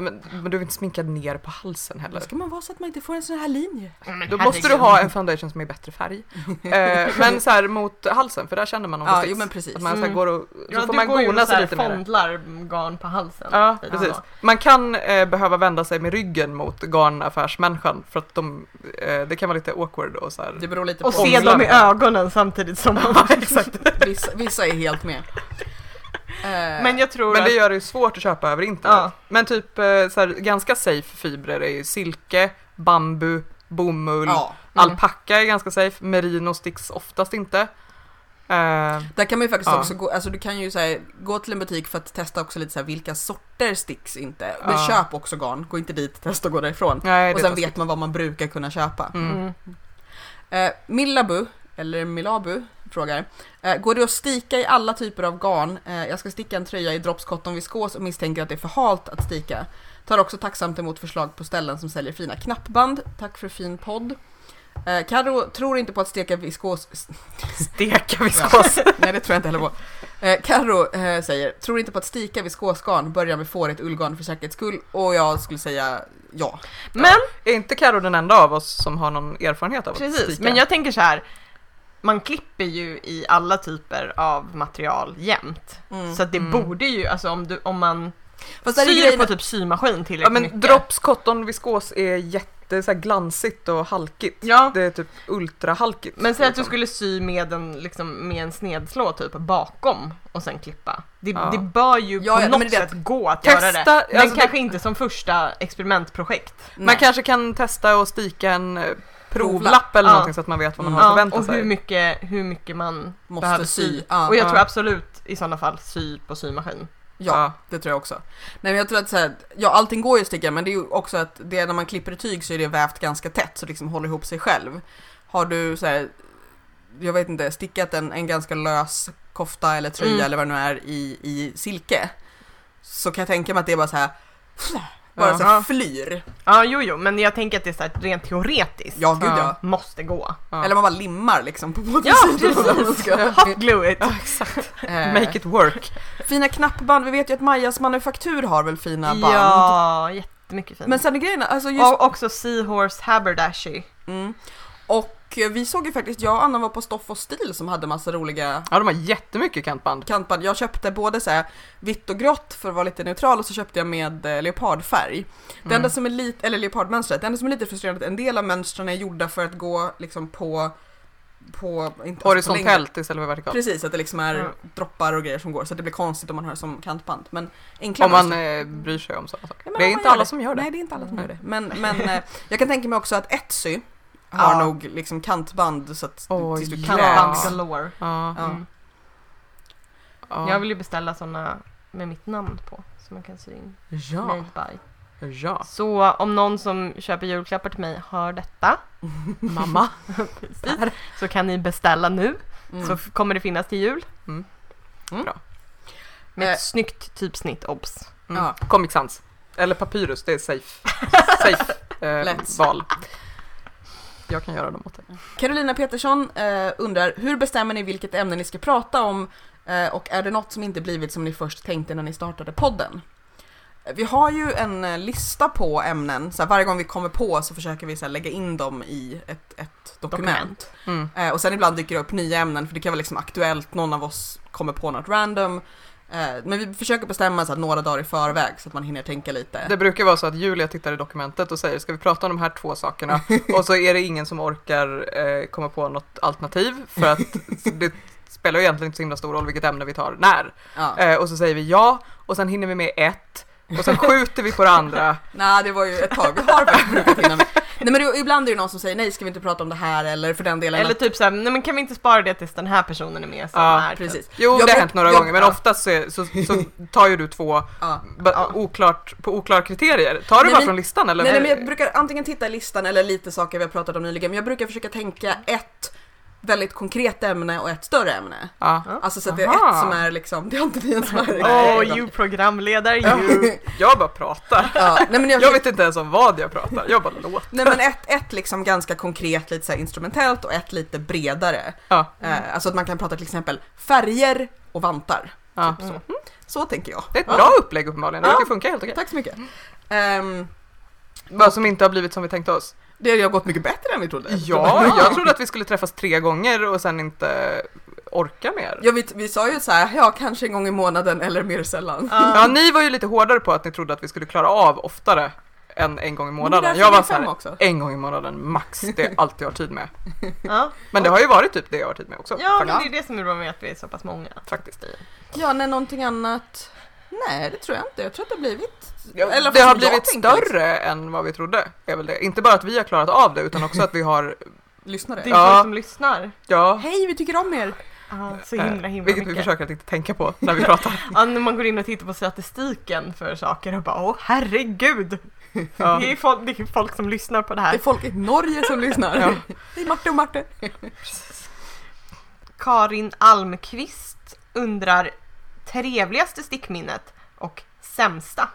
Men, men du är inte sminkad ner på halsen heller. Då ska man vara så att man inte får en sån här linje. Då måste du ha en foundation som är bättre färg. eh, men så här mot halsen, för där känner man om det Ja, sticks. jo men precis. Att man så här Mm. går och, så Ja, får man gona och så sig lite mer. fondlar garn på halsen. Ja, precis. Man kan eh, behöva vända sig med ryggen mot garnaffärsmänniskan för att de, eh, det kan vara lite awkward och så här. Det beror lite Och på. se Fondlar. dem i ögonen samtidigt som man... Vissa, vissa är helt med. Eh, Men jag tror Men det att... gör det ju svårt att köpa över internet. Ja. Men typ eh, så här, ganska safe fibrer är ju silke, bambu, bomull, ja, Mm. alpacka är ganska safe, merino sticks oftast inte. Eh, där kan man ju faktiskt Ja. också gå, alltså du kan ju så här, gå till en butik för att testa också lite så här, vilka sorter sticks inte. Men köp också garn, gå inte dit, testa och gå därifrån. nej, och sen vet man vad man brukar kunna köpa. Mm. Mm. Eh, Millabu, eller Milabu, frågar. Eh, går det att stika i alla typer av garn? Eh, jag ska sticka en tröja i Drops Cotton Viskos och misstänker att det är för halt att stika. Tar också tacksamt emot förslag på ställen som säljer fina knappband. Tack för fin podd. Eh, Karo tror inte på att steka viskos... Steka viskos. Nej, det tror jag inte heller på. Eh, Karo eh, säger, tror inte på att stika viskosgarn, börja med fårigt ullgarn för säkerhets skull. Och jag skulle säga ja. Men Är inte Karo den enda av oss som har någon erfarenhet av att precis, sticka? men jag tänker så här. Man klipper ju i alla typer av material jämt. Mm. Så att det Mm. borde ju, alltså om, du, om man Fast syr grejen- på typ symaskin tillräckligt Ja men mycket. Drops cotton viskos är jätte så här, glansigt och halkigt. Ja. Det är typ ultrahalkigt. Men säg att du liksom. skulle sy med en, liksom, med en snedslå typ bakom och sen klippa. Det, Ja. det bör ju Ja, på ja, något det- sätt gå att Testa, göra det. Men alltså, kanske inte som första experimentprojekt. Man Nej. kanske kan testa och stika en eh, provlapp eller Ja. någonting så att man vet vad man har att Ja, förvänta och sig. hur mycket, hur mycket man Måste behöver sy. sy. Ja. Och jag Ja. tror absolut i sådana fall sy på symaskin. Ja, Ja. det tror jag också. Nej men jag tror att så här, ja allting går ju att sticka men det är ju också att det när man klipper ett tyg så är det vävt ganska tätt så det liksom håller ihop sig själv. Har du så här, jag vet inte, stickat en, en ganska lös kofta eller tröja Mm. eller vad det nu är i, i silke så kan jag tänka mig att det är bara så här bara Ja. så här flyr. Ja, jo, jo, men jag tänker att det är så här, rent teoretiskt Ja, gud Ja. ja. måste gå. Ja. Eller man bara limmar liksom på båda Ja, sidorna. Man precis. ska- Hot glue it. Ja, exakt. Make it work. Fina knappband, vi vet ju att Majas manufaktur har väl fina band. Ja, jättemycket fint. Men sen är grejen, alltså just Och också Seahorse Haberdashy. Mm. Och vi såg ju faktiskt, jag och Anna var på Stoff och Stil som hade massa roliga Ja, de har jättemycket kantband. kantband. Jag köpte både så här vitt och grått för att vara lite neutral och så köpte jag med eh, leopardfärg. Det Mm. enda som är lite, eller leopardmönstret, det enda som är lite frustrerande är att en del av mönstren är gjorda för att gå liksom på, på inte, Horisontellt istället för vertikalt. Precis, att det liksom är Ja. droppar och grejer som går så det blir konstigt om man har det som kantband. Men enkla Om man mönster- eh, bryr sig om sådana saker. Men det är inte alla som gör det. Nej, det är inte alla som Mm. gör det. Men, men eh, jag kan tänka mig också att Etsy har Ja. nog liksom kantband så att Åh, tills du Kantband galore. Ja. Ja. Mm. Ja. Jag vill ju beställa sådana med mitt namn på. Som man kan sy in. Ja. Made by. Ja. Så om någon som köper julklappar till mig hör detta. Mamma. Så kan ni beställa nu. Mm. Så kommer det finnas till jul. Mm. Mm. Bra. Med Eh. ett snyggt typsnitt, obs. Mm. Ja. Comic Sans. Eller Papyrus, det är safe. safe eh, val. Jag kan göra dem åt dig. Carolina Petersson eh, undrar, hur bestämmer ni vilket ämne ni ska prata om? Eh, och är det något som inte blivit som ni först tänkte när ni startade podden? Eh, Vi har ju en eh, lista på ämnen, så varje gång vi kommer på så försöker vi så lägga in dem i ett, ett dokument. Dokument. Mm. Eh, och sen ibland dyker det upp nya ämnen för det kan vara liksom aktuellt, någon av oss kommer på något random. Eh, men vi försöker bestämma så här, några dagar i förväg så att man hinner tänka lite. Det brukar vara så att Julia tittar i dokumentet och säger ska vi prata om de här två sakerna? och så är det ingen som orkar eh, komma på något alternativ för att det spelar ju egentligen inte så himla stor roll vilket ämne vi tar när. Ja. Eh, och så säger vi ja och sen hinner vi med ett och sen skjuter vi på det andra. Nej, det var ju ett tag. Vi har faktiskt brukat hinna med. Nej men det, ibland är det någon som säger nej ska vi inte prata om det här eller för den delen Eller typ såhär, nej men kan vi inte spara det tills den här personen är med som Ja, är typ- precis. Jo, Jag det har hänt några jag- gånger men ja. oftast så, så, så tar ju du två Ja. ba, Ja. oklart, på oklara kriterier. Tar du Nej, bara men- från listan eller? Nej, nej men jag brukar antingen titta i listan eller lite saker vi har pratat om nyligen men jag brukar försöka tänka ett väldigt konkret ämne och ett större ämne. Ja. Alltså så att det är Aha. ett som är liksom, det har inte ni ens märkt. Åh, you programledare you! Jag bara pratar. Ja, nej men jag, Jag vet inte ens om vad jag pratar, jag bara låter. Nej men ett, ett liksom ganska konkret, lite så instrumentellt och ett lite bredare. Ja. Eh, alltså att man kan prata till exempel färger och vantar. Ja. Så, så tänker jag. Det är ett bra upplägg uppenbarligen, det verkar funka helt okej. Tack så mycket. Ehm, Vad som inte har blivit som vi tänkte oss. Det har gått mycket bättre än vi trodde. Ja, jag trodde att vi skulle träffas tre gånger och sen inte orka mer. Ja, vi, vi sa ju så här, ja kanske en gång i månaden eller mer sällan. Ja, ni var ju lite hårdare på att ni trodde att vi skulle klara av oftare än en gång i månaden. Jag var så här, också. en gång i månaden max, det är allt jag har tid med. Ja, Men det har ju varit typ det jag har tid med också. ja men det är det som är bra med att vi är så pass många. faktiskt. Ja, nej någonting annat. Nej, det tror jag inte. Jag tror att det har blivit... Eller det har blivit tänkte, liksom. större än vad vi trodde. Är väl det. Inte bara att vi har klarat av det utan också att vi har, Lyssnare. Det är Ja. folk som lyssnar. ja, Hej, vi tycker om er! Ja, så himla himla vilket vi mycket. försöker att inte tänka på när vi pratar. Ja, när man går in och tittar på statistiken för saker och bara åh herregud! Ja. Det, är folk, det är folk som lyssnar på det Det är här. folk i Norge som lyssnar. Ja. Hej Marte och Marte. Karin Almqvist undrar trevligaste stickminnet och sämsta.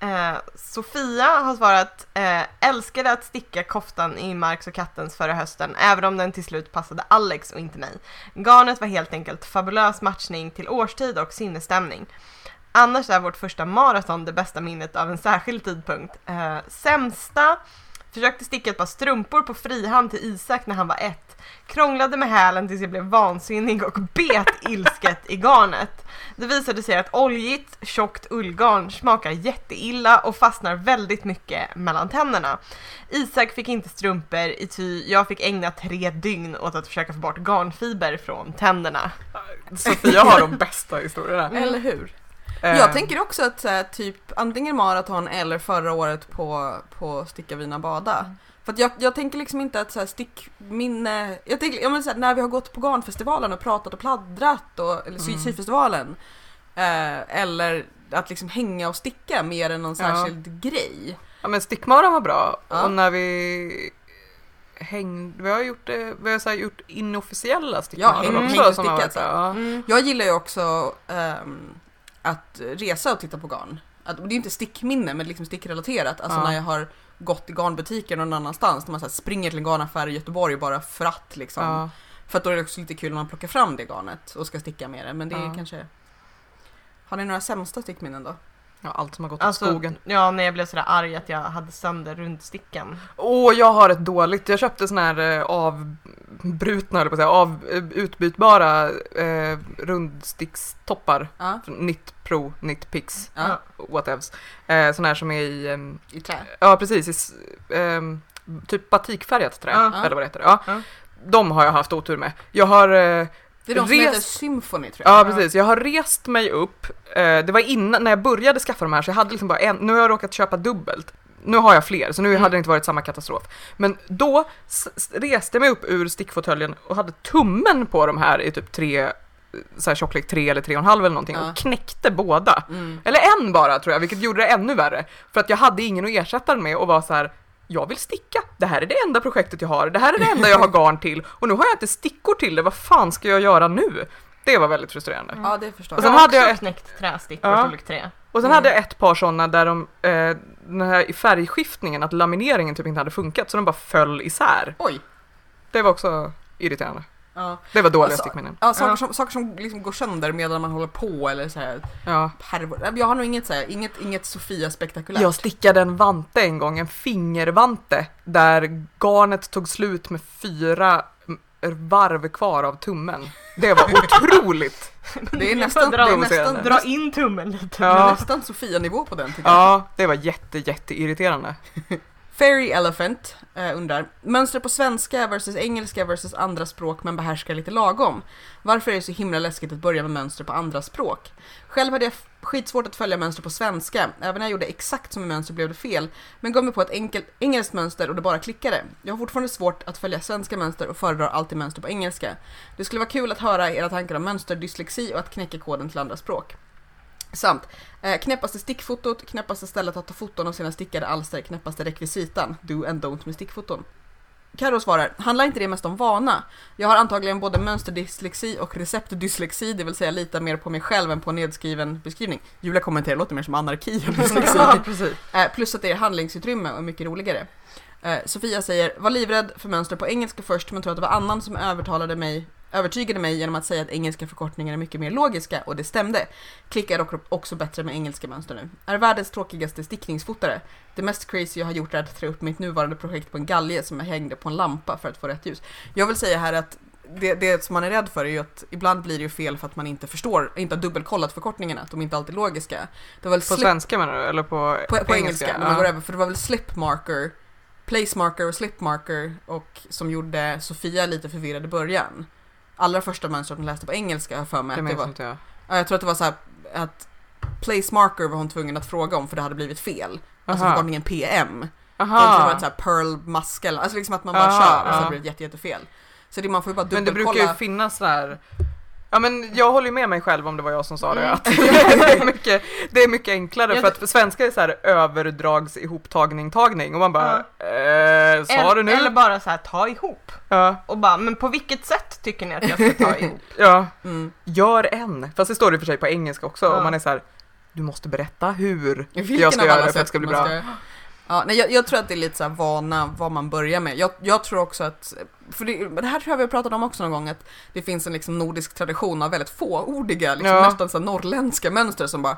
Eh, Sofia har svarat eh, älskade att sticka koftan i Marks och kattens förra hösten även om den till slut passade Alex och inte mig. Garnet var helt enkelt fabulös matchning till årstid och sinnesstämning. Annars är vårt första maraton det bästa minnet av en särskild tidpunkt. Eh, sämsta Försökte sticka ett par strumpor på frihand till Isak när han var ett. Krånglade med hälen tills jag blev vansinnig och bet ilsket i garnet. Det visade sig att oljigt, tjockt ullgarn smakar jätteilla och fastnar väldigt mycket mellan tänderna. Isak fick inte strumpor i ty jag fick ägna tre dygn åt att försöka få bort garnfiber från tänderna. Sofia har de bästa historierna. Eller hur? Eh, Jag tänker också att här, typ antingen maraton eller förra året på, på Sticka Vina Bada. För att jag, jag tänker liksom inte att så här, stickminne, jag tänker, jag här, när vi har gått på garnfestivalen och pratat och pladdrat och, eller sy- Mm. syfestivalen. Eh, eller att liksom hänga och sticka mer än någon Ja. särskild grej. Ja men stickmaran var bra Ja. och när vi hängde, vi har gjort det, vi har så gjort inofficiella stickmarar häng- också. som har varit ja. Mm. Jag gillar ju också ehm, att resa och titta på garn. Att, det är inte stickminne men liksom stickrelaterat. Alltså Ja. när jag har gått i garnbutiken någon annanstans. När man så springer till en garnaffär i Göteborg bara för att liksom. Ja. För att då är det också lite kul när man plockar fram det garnet och ska sticka med det. Men det är Ja. kanske... Har ni några sämsta stickminnen då? Ja, allt som har gått åt Alltså, skogen. ja, när jag blev sådär arg att jag hade sönder rundstickan. Åh, jag har ett dåligt. Jag köpte såna här eh, avbrutna, eller på att säga, av, eh, utbytbara eh, rundstickstoppar. Från Knit Pro, Knit Pix, ja. whatevs. Eh, såna här som är i, ehm, i trä. ja precis, i, ehm, typ batikfärgat trä, Ja. eller vad det heter. Ja. Ja. De har jag haft otur med. Jag har eh, Det är de som Res- heter Symphony tror jag. Ja precis, jag har rest mig upp. Eh, det var innan, när jag började skaffa de här så jag hade liksom bara en, nu har jag råkat köpa dubbelt. Nu har jag fler, så nu Mm. hade det inte varit samma katastrof. Men då reste jag mig upp ur stickfåtöljen och hade tummen på de här i typ tre, så här tjocklek tre eller tre och en halv eller någonting Ja. och knäckte båda. Mm. Eller en bara tror jag, vilket gjorde det ännu värre. För att jag hade ingen att ersätta den med och var så här. Jag vill sticka, det här är det enda projektet jag har, det här är det enda jag har garn till och nu har jag inte stickor till det, vad fan ska jag göra nu? Det var väldigt frustrerande. Ja, det förstår Och jag. sen jag har hade jag ett- knäckt trästickor Ja. storlek 3. Och sen Mm. hade jag ett par sådana där de, eh, den här i färgskiftningen, att lamineringen typ inte hade funkat så de bara föll isär. Oj! Det var också irriterande. Ja, Det var dåliga Alltså- stickminnen. ja saker Ja. som, saker som liksom går sönder medan man håller på eller så här. Ja. Jag har nog inget så här, inget, inget Sofia spektakulärt. Jag stickade en vante en gång, en fingervante, där garnet tog slut med fyra varv kvar av tummen. Det var otroligt! Det är Jag nästan, får det är dra- nästan, Dra in tummen lite. det är Ja, nästan Sofia-nivå på den tycker jag. ja det var jätte, jätteirriterande. Fairy Elephant eh, undrar, mönster på svenska versus engelska versus andra språk men behärskar lite lagom. Varför är det så himla läskigt att börja med mönster på andra språk? Själv hade jag skitsvårt att följa mönster på svenska, även när jag gjorde exakt som i mönster blev det fel, men gav mig på ett enkelt engelskt mönster och det bara klickade. Jag har fortfarande svårt att följa svenska mönster och föredrar alltid mönster på engelska. Det skulle vara kul att höra era tankar om mönsterdyslexi och att knäcka koden till andra språk. Samt, eh, knäppaste stickfotot, knäppaste stället att ta foton av sina stickade alster, knäppaste rekvisitan, do and don't med stickfoton. Karo svarar, handlar inte det mest om vana? Jag har antagligen både mönsterdyslexi och receptdyslexi, det vill säga litar mer på mig själv än på en nedskriven beskrivning. Julia kommenterar, låter mer som anarki än dyslexi. Eh, plus att det är handlingsutrymme och mycket roligare. Eh, Sofia säger, var livrädd för mönster på engelska först men tror att det var annan som övertalade mig övertygade mig genom att säga att engelska förkortningar är mycket mer logiska och det stämde. Klickar också bättre med engelska mönster nu. Är världens tråkigaste stickningsfotare. Det mest crazy jag har gjort är att trä upp mitt nuvarande projekt på en galge som jag hängde på en lampa för att få rätt ljus. Jag vill säga här att det, det som man är rädd för är ju att ibland blir det ju fel för att man inte förstår, inte har dubbelkollat förkortningarna, att de inte alltid är logiska. Det var väl På slip- svenska menar du? Eller på, på, på engelska, när man Ja. går över, för det var väl slip marker, place marker och slip marker och som gjorde Sofia lite förvirrad i början. Allra första mönstret hon läste på engelska för mig Det att det var, inte jag. ja, jag tror att det var så här att place marker var hon tvungen att fråga om för det hade blivit fel. Alltså Aha. förkortningen PM. Jag tror det var Aha. ett så här pearl muskel, alltså liksom att man bara Aha, kör och så har det jätte, jättefel. Så det, man får ju bara Men det brukar ju finnas där Ja men jag håller ju med mig själv om det var jag som sa det. Mm. Att det, är mycket, det är mycket enklare Ja, för att för svenska är så här överdrags ihoptagning tagning och man bara eh, sa eller, du nu? eller bara så här ta ihop. Ja, Och bara, men på vilket sätt tycker ni att jag ska ta ihop? ja, Mm. gör en. Fast det står det i och för sig på engelska också Ja. och man är så här du måste berätta hur Vilken jag ska göra det för att det ska bli bra. ska- Ja, nej, jag, jag tror att det är lite så här vana vad man börjar med. Jag, jag tror också att, för det, det här tror jag vi har pratat om också någon gång, att det finns en liksom nordisk tradition av väldigt fåordiga, liksom Ja. nästan så här norrländska mönster som bara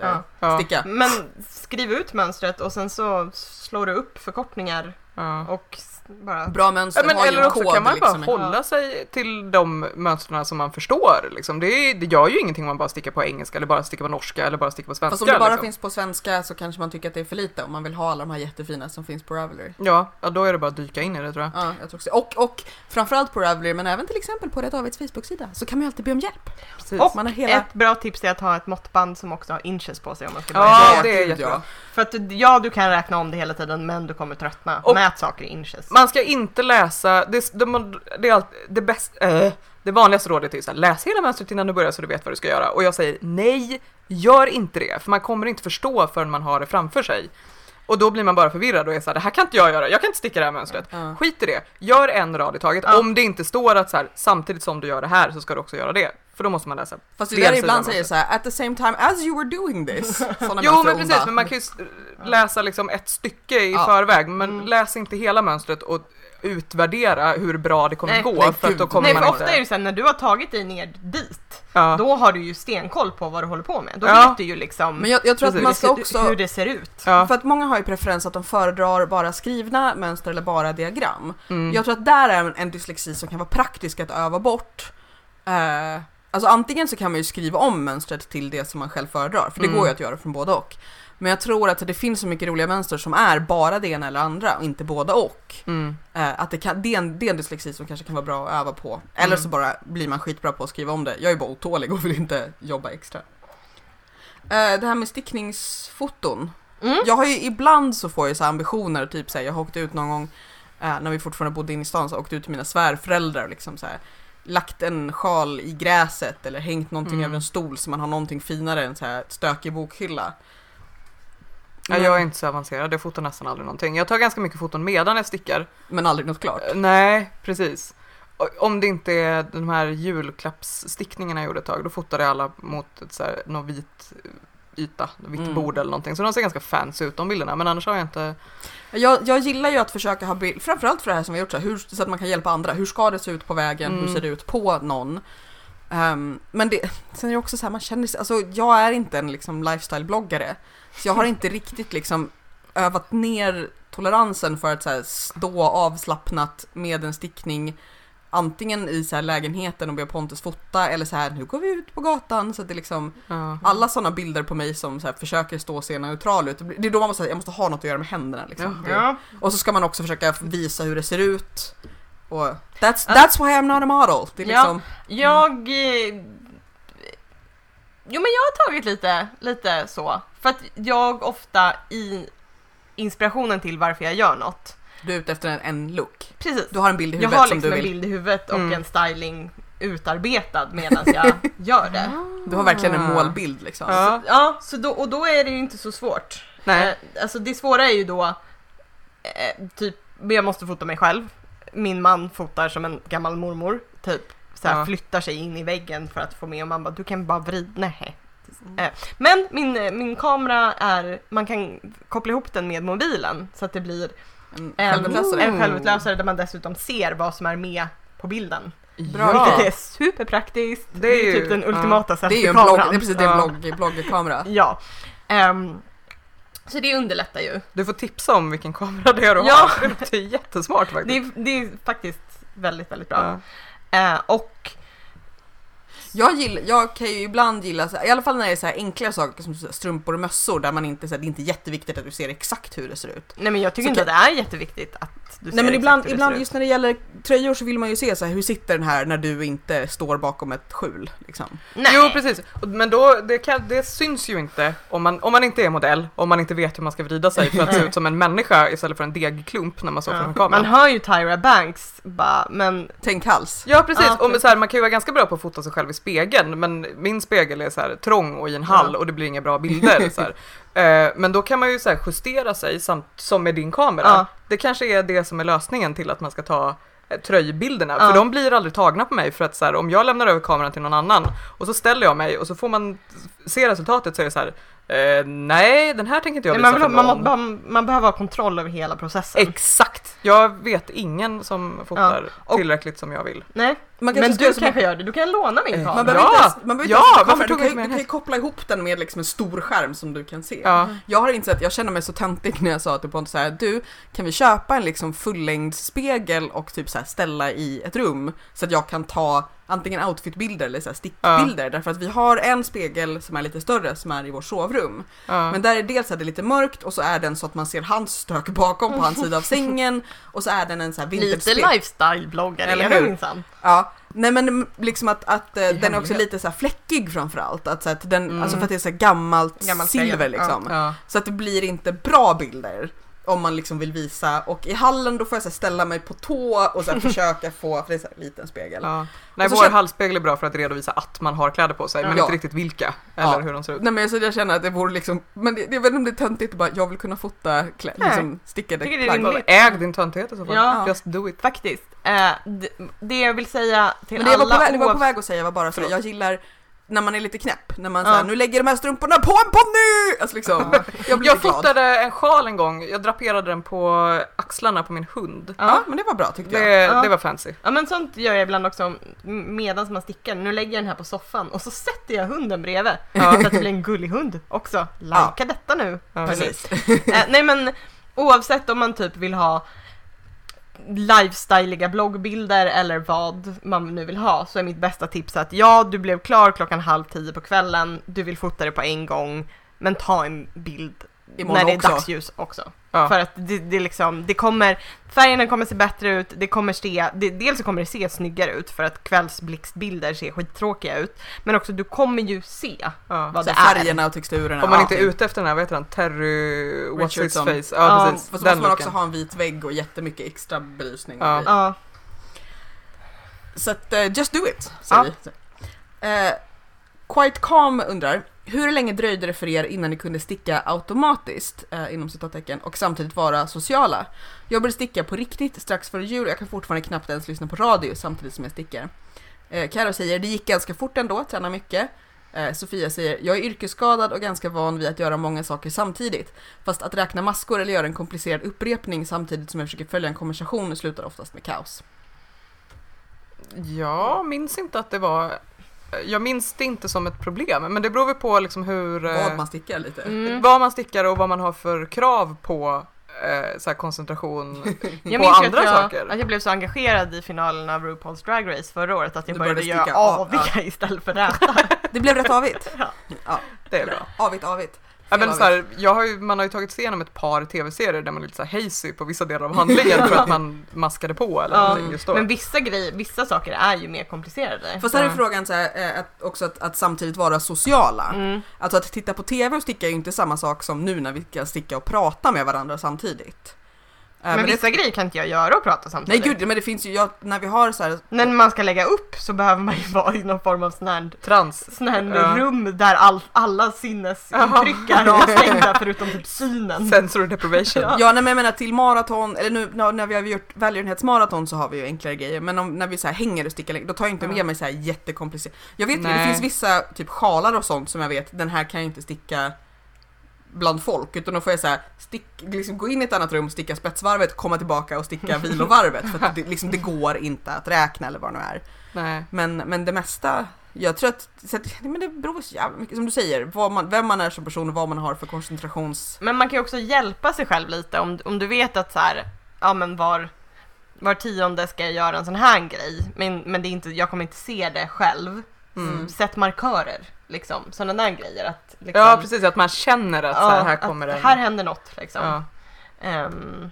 Ja. Ja, sticka. Men skriv ut mönstret och sen så slår du upp förkortningar ja. och bara... Bra mönster Ja, men har ju eller en också kod kan man bara liksom. hålla sig till de mönstren som man förstår. Liksom. Det, är, det gör ju ingenting om man bara stickar på engelska eller bara stickar på norska eller bara stickar på svenska. Fast om det bara liksom. finns på svenska så kanske man tycker att det är för lite om man vill ha alla de här jättefina som finns på Ravelry. Ja, ja, då är det bara att dyka in i det tror jag. Ja, jag tror också. Och, och framförallt på Ravelry, men även till exempel på Rätt Davids Facebook-sida, så kan man ju alltid be om hjälp. Precis. Och Man har hela... ett bra tips är att ha ett måttband som också har inches på sig om man ska Ja, börja. det är jättebra. För att ja, du kan räkna om det hela tiden men du kommer tröttna. Och- Mät saker i inches. Man ska inte läsa, det, det, det det bästa, äh, det vanligaste rådet är ju så här, läs hela mönstret innan du börjar så du vet vad du ska göra. Och jag säger nej, gör inte det, för man kommer inte förstå förrän man har det framför sig. Och då blir man bara förvirrad och är så här, det här kan inte jag göra, jag kan inte sticka det här mönstret. Ja. Skit i det, gör en rad i taget. Ja. Om det inte står att så här, samtidigt som du gör det här så ska du också göra det. För då måste man läsa. Fast det där ibland säger så här, at the same time as you were doing this. Såna Jo men precis, onda. men man kan ju läsa liksom ett stycke i Ja. förväg, men Mm. läs inte hela mönstret och utvärdera hur bra det kommer Nej, gå, nej, för att då kommer Nej man för inte... ofta är det så här, när du har tagit dig ner dit, ja. då har du ju stenkoll på vad du håller på med. Då Ja. vet du ju liksom Men jag, jag tror att man ska hur, också... hur det ser ut. ja. För att många har ju preferens att de föredrar bara skrivna mönster eller bara diagram. Mm. Jag tror att där är en, dyslexi som kan vara praktisk att öva bort. Eh, alltså antingen så kan man ju skriva om mönstret till det som man själv föredrar, för det Mm. går ju att göra från båda och. Men jag tror att det finns så mycket roliga mönster som är bara det ena eller andra och inte båda och. Mm. Eh, att det, kan, det, är en, det är en dyslexi som kanske kan vara bra att öva på. Eller Mm. så bara blir man skitbra på att skriva om det. Jag är bara otålig och vill inte jobba extra. Eh, det här med stickningsfoton. Mm. Jag har ju ibland så får jag så ambitioner, typ så här, jag har åkt ut någon gång eh, när vi fortfarande bodde inne i stan, så åkte ut till mina svärföräldrar och liksom så här, lagt en sjal i gräset eller hängt någonting Mm. över en stol så man har någonting finare än så här stökig bokhylla. Ja, jag är inte så avancerad, jag fotar nästan aldrig någonting. Jag tar ganska mycket foton medan jag stickar. Men aldrig något klart. Eh, Nej, precis. Om det inte är de här julklappsstickningarna jag gjorde ett tag, då fotade jag alla mot ett så här, någon vit yta, vitt Mm. bord eller någonting. Så de ser ganska fancy ut de bilderna, men annars har jag inte... Jag, jag gillar ju att försöka ha bild, framförallt för det här som vi har gjort så, här, hur, så att man kan hjälpa andra. Hur ska det se ut på vägen? Mm. Hur ser det ut på någon? Ehm, men det, sen är det också så här, man känner sig, alltså jag är inte en liksom lifestyle-bloggare. Så jag har inte riktigt liksom övat ner toleransen för att så här, stå avslappnat med en stickning antingen i så här lägenheten och ber Pontus fota eller så här nu går vi ut på gatan så att det liksom Ja. alla sådana bilder på mig som så försöker stå och se neutral ut. Det är då man måste jag måste ha något att göra med händerna liksom. Ja. Och så ska man också försöka visa hur det ser ut. Och that's, that's why I'm not a model. Det är Ja. liksom, Jag... eh, Jo men jag har tagit lite, lite så. För att jag ofta i inspirationen till varför jag gör något. Du är ute efter en, en look. Precis. Du har en bild i Jag huvudet har som liksom du en vill. bild i huvudet och Mm. en styling utarbetad medan jag gör det. Du har verkligen en Ah. målbild liksom. Ja. Ja, så då, och då är det ju inte så svårt. Nej. Eh, alltså det svåra är ju då, eh, typ, jag måste fota mig själv. Min man fotar som en gammal mormor, typ. Så här, Ja. flyttar sig in i väggen för att få med och man bara, du kan bara vrida, nej. Eh, men min, eh, min kamera är, man kan koppla ihop den med mobilen så att det blir En självutlösare. en självutlösare där man dessutom ser vad som är med på bilden. Ja. Vilket är superpraktiskt. Det Det är är, ju- typ den ja. ultimata Det är ju en blogg, det är precis det är en Ja. blogg, bloggkamera. Ja. Ehm, så det underlättar ju. Du får tipsa om vilken kamera det är du Ja. har. Det låter jättesmart Det faktiskt. är, det är faktiskt väldigt, väldigt bra. Ja. Eh, och Jag, gillar, jag kan ju ibland gilla, så här- i alla fall när det är så här enkla saker som strumpor och mössor där man inte, så här, det är inte jätteviktigt att du ser exakt hur det ser ut. nej men jag tycker Så inte kan- att det är jätteviktigt att du ser Nej men exakt ibland, hur det ibland ser ut. just när det gäller tröjor så vill man ju se så här, hur sitter den här när du inte står bakom ett skjul. Liksom. Nej. Jo precis, men då, det, kan, det syns ju inte om man, om man inte är modell, om man inte vet hur man ska vrida sig för att se ut som en människa istället för en degklump när man står Ja. framför kameran. Man hör ju Tyra Banks bara, men Tänk hals. Ja precis, Ja, och så här, man kan ju vara ganska bra på att fota sig själv i spegeln men min spegel är så här trång och i en hall Ja. och det blir inga bra bilder. så. Eh, men då kan man ju så justera sig samt, som med din kamera. Ja. Det kanske är det som är lösningen till att man ska ta eh, tröjbilderna. Ja. För de blir aldrig tagna på mig för att så här, om jag lämnar över kameran till någon annan och så ställer jag mig och så får man se resultatet så är det så här eh, nej den här tänker inte jag nej, visa man, vill, man, man, man behöver ha kontroll över hela processen. Exakt! Jag vet ingen som fotar och- tillräckligt som jag vill. nej, Man men du kanske gör det. Du kan låna min Eh, kamera. Man behöver Ja! inte man behöver inte Ja, kamera. Du kan, du kan ju koppla ihop den med liksom en stor skärm som du kan se. Ja. Jag har insett, jag känner mig så töntig när jag sa till Pontus så här, du kan vi köpa en liksom fullängdsspegel och typ så här ställa i ett rum så att jag kan ta antingen outfitbilder eller så här stickbilder därför att vi har en spegel som är lite större som är i vårt sovrum. Ja. Men där är dels är det lite mörkt och så är den så att man ser hans stök bakom på hans sida av sängen och så är den en så här Lite vinterspegel. lifestyle-bloggare Eller hur? minsann. Ja, nej men liksom att, att eh, den är också hemlighet. lite så här fläckig framförallt. Att, så att den, Mm. Alltså för att det är så här gammalt Gammalt silver liksom. Ja. Så att det blir inte bra bilder om man liksom vill visa och i hallen då får jag så här ställa mig på tå och så här försöka få, för det är så här liten spegel. Ja. Nej, vår känner- halsspegel är bra för att redovisa att man har kläder på sig, men Ja. inte riktigt vilka eller Ja. hur de ser ut. Nej men så jag känner att det vore liksom, men det, jag vet inte om det är töntigt att bara, jag vill kunna fota klä, Nej. liksom stickade plagg. Äg din töntighet i så fall. Ja. Just do it. Faktiskt. Eh, det, det jag vill säga till Men det jag var, alla på väg, det var på väg att säga var bara så jag gillar när man är lite knäpp, när man Ja. säger nu lägger de här strumporna på en ponny! Alltså liksom, jag blir Jag fotade en sjal en gång, jag draperade den på axlarna på min hund. Ja, men det var bra tyckte Det, jag. Ja. det var fancy. Ja men sånt gör jag ibland också medan man stickar. Nu lägger jag den här på soffan och så sätter jag hunden bredvid. Ja. Så att det blir en gullig hund också. Lajka Ja. detta nu. Ja. Precis. Eh, nej men oavsett om man typ vill ha lifestyleiga bloggbilder eller vad man nu vill ha så är mitt bästa tips att ja, du blev klar klockan halv tio på kvällen, du vill fota det på en gång, men ta en bild Imorgon när det är också. dagsljus också. Ja. För att det, det liksom, det kommer, färgerna kommer se bättre ut, det kommer se, det, dels så kommer det se snyggare ut för att kvällsblixtbilder ser skittråkiga ut, men också du kommer ju se Ja. vad Så det är. färgerna och texturerna. Om man inte är ute efter den här, vad heter han, Terry What's his face? Ja, Ja, precis. Fast Den måste man också ha en vit vägg och jättemycket extra belysning. Ja. Så att, eh, just do it, säger vi. Eh, Quite Calm undrar, hur länge dröjde det för er innan ni kunde sticka automatiskt, eh, inom citattecken, och samtidigt vara sociala? Jag började sticka på riktigt strax före jul och jag kan fortfarande knappt ens lyssna på radio samtidigt som jag stickar. Eh, Karo säger, det gick ganska fort ändå, tränar mycket. Eh, Sofia säger, jag är yrkesskadad och ganska van vid att göra många saker samtidigt. Fast att räkna maskor eller göra en komplicerad upprepning samtidigt som jag försöker följa en konversation slutar oftast med kaos. Jag minns inte att det var jag minns det inte som ett problem, men det beror väl på liksom hur... eh, Vad man stickar lite. mm. vad man stickar och vad man har för krav på eh, så här koncentration Jag på andra att jag, saker. att jag blev så engagerad i finalen av RuPaul's Drag Race förra året att jag Du började, började göra aviga istället för räta. Det blev rätt avigt. Ja. Det är bra. Avigt, avigt. Ja, men så här, jag har ju, man har ju tagit sig igenom ett par tv-serier där man är lite så här hazy på vissa delar av handlingen för att man maskade på eller Ja, just då. Men vissa grejer, vissa saker är ju mer komplicerade. Fast här är frågan så här, eh, att också att, att samtidigt vara sociala. Mm. Alltså att titta på TV och sticka är ju inte samma sak som nu när vi kan sticka och prata med varandra samtidigt. Men, det- vissa grejer kan inte jag göra och prata Nej samtidigt. gud, men det finns ju, jag, när vi har så här, När man ska lägga upp så behöver man ju vara i någon form av sån här, Trans. sån här Ja. rum där all, alla sinnesintryck är avstängda förutom typ synen. Sensory deprivation. Ja. ja nej, men jag menar till maraton, eller nu när vi har gjort välgörenhetsmaraton så har vi ju enklare grejer, men om, när vi så här hänger och stickar, då tar jag inte Ja. med mig så här jättekomplicerat. Jag vet ju, det Nej. finns vissa typ sjalar och sånt som jag vet, den här kan jag inte sticka bland folk, utan då får jag så här, stick, liksom gå in i ett annat rum, sticka spetsvarvet, komma tillbaka och sticka vilovarvet, för att det, liksom, det går inte att räkna eller vad det nu är. Nej. Men, men det mesta, jag tror att, att men det beror så jävla mycket, som du säger, vad man, vem man är som person och vad man har för koncentrations... Men man kan ju också hjälpa sig själv lite om, om du vet att så här, ja men var, var tionde ska jag göra en sån här grej, men, men det är inte, jag kommer inte se det själv. Mm. Sätt markörer, liksom, sådana där grejer. Att, liksom, Ja precis, att man känner att så här, här kommer det. här händer något liksom. Ja. Ehm,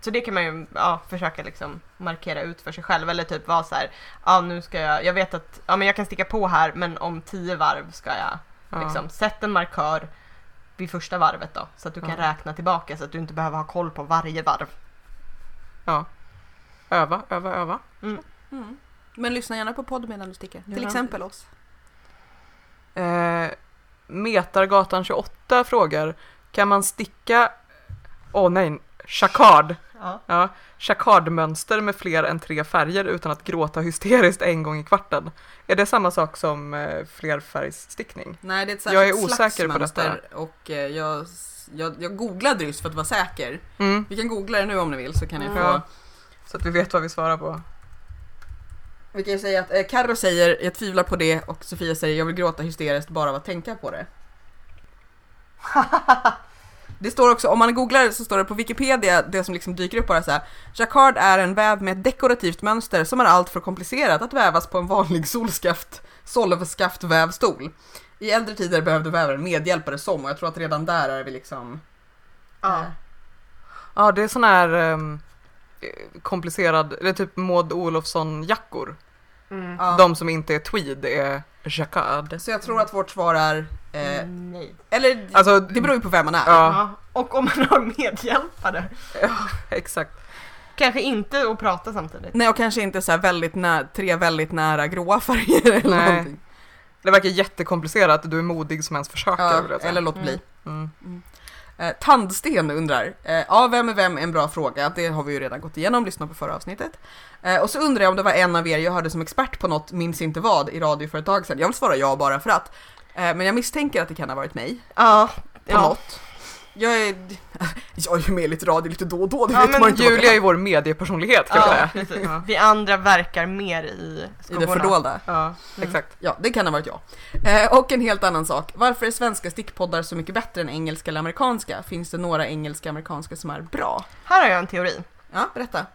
så det kan man ju ja, försöka liksom markera ut för sig själv eller typ vara så här, ja nu ska jag, jag vet att ja, men jag kan sticka på här men om tio varv ska jag Ja. liksom, sätt en markör vid första varvet då så att du kan Ja. räkna tillbaka så att du inte behöver ha koll på varje varv. ja. Öva, öva, öva. Mm. Men lyssna gärna på podd medan du stickar, till Ja. exempel oss. Eh, Metargatan 28 frågar, kan man sticka, åh nej, chakard. Ja. Ja, chakardmönster med fler än tre färger utan att gråta hysteriskt en gång i kvarten. Är det samma sak som eh, flerfärgsstickning? Nej, det är ett Jag är osäker på slagsmönster och eh, jag, jag, jag googlade just för att vara säker. Mm. Vi kan googla det nu om ni vill så kan ni få... Ja. Så att vi vet vad vi svarar på. Vi kan ju säga att eh, Carro säger jag tvivlar på det och Sofia säger jag vill gråta hysteriskt bara av att tänka på det. Det står också, om man googlar så står det på Wikipedia, det som liksom dyker upp bara så här. Jacquard är en väv med ett dekorativt mönster som är allt för komplicerat att vävas på en vanlig solskaft, solvskaftvävstol. I äldre tider behövde vävaren medhjälpare som, och jag tror att redan där är vi liksom... Ja. eh, Ja, det är sån här eh, komplicerad, eller typ Maud Olofsson-jackor. Mm. ja. De som inte är tweed är jacquard. Så jag tror att vårt svar är... Eh, Nej. eller Alltså, det beror ju på vem man är. Ja, Ja. Och om man har medhjälpare. exakt. Kanske inte att prata samtidigt. Nej och kanske inte så här väldigt nä- tre väldigt nära gråa färger eller Nej. någonting. Det verkar jättekomplicerat, du är modig som ens försöker. Ja, eller låt Mm. bli. Mm. Eh, Tandsten undrar, eh, ja vem är vem är en bra fråga, det har vi ju redan gått igenom, lyssna på förra avsnittet. Eh, och så undrar jag om det var en av er jag hörde som expert på något, minns inte vad, i radio för ett tag sedan. Jag vill svara ja bara för att. Eh, men jag misstänker att det kan ha varit mig, Ja. på ja. något. Jag är, jag är ju med i lite radio lite då och då, det Ja, vet men man inte Julia är ju vår mediepersonlighet kan jag Ja, säga. Ja. Vi andra verkar mer i i det skuggorna. fördolda. Ja, Mm. exakt. Ja, det kan ha varit jag. Eh, och en helt annan sak. Varför är svenska stickpoddar så mycket bättre än engelska eller amerikanska? Finns det några engelska och amerikanska som är bra? Här har jag en teori. Ja, berätta.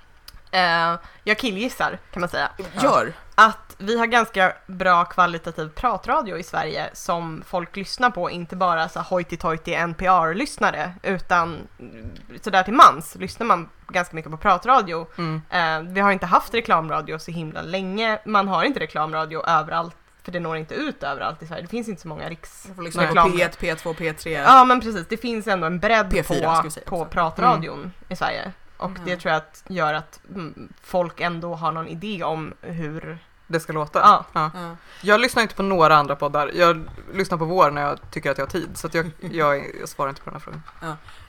Eh, jag killgissar kan man säga. Gör. Att vi har ganska bra kvalitativ pratradio i Sverige som folk lyssnar på, inte bara så hojti-tojti NPR-lyssnare utan mm, sådär till mans lyssnar man ganska mycket på pratradio. Mm. Eh, vi har inte haft reklamradio så himla länge, man har inte reklamradio överallt för det når inte ut överallt i Sverige. Det finns inte så många riks... Jag får lyssna på Reklam. P1, P2, P3. Ja men precis, det finns ändå en bredd P4 ska vi på, på pratradion i Sverige. Och Mm. det tror jag att gör att mm, folk ändå har någon idé om hur... Det ska låta. Ja. Ja. Jag lyssnar inte på några andra poddar. Jag lyssnar på vår när jag tycker att jag har tid. Så att jag, jag, jag svarar inte på den här frågan.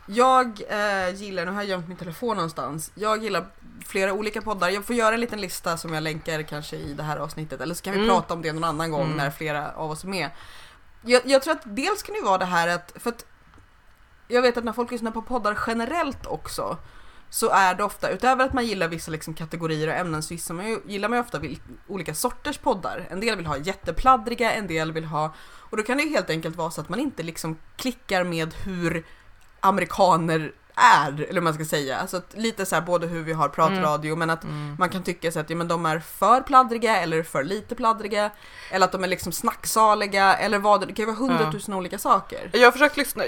Jag eh, gillar, nu har jag gömt min telefon någonstans, jag gillar flera olika poddar. Jag får göra en liten lista som jag länkar kanske i det här avsnittet, eller så kan vi Mm. prata om det någon annan gång Mm. när flera av oss är med. Jag, jag tror att dels kan det ju vara det här att, för att jag vet att när folk lyssnar på poddar generellt också, så är det ofta, utöver att man gillar vissa liksom kategorier och ämnen, så gillar man ju, gillar man ju ofta olika sorters poddar. En del vill ha jättepladdriga, en del vill ha, och då kan det ju helt enkelt vara så att man inte liksom klickar med hur amerikaner är, eller hur man ska säga. Alltså att lite så här både hur vi har pratradio men att Mm. man kan tycka så att ja, men de är för pladdriga eller för lite pladdriga. Eller att de är liksom snacksaliga eller vad det, det kan ju vara hundratusen olika saker. Jag har försökt lyssna,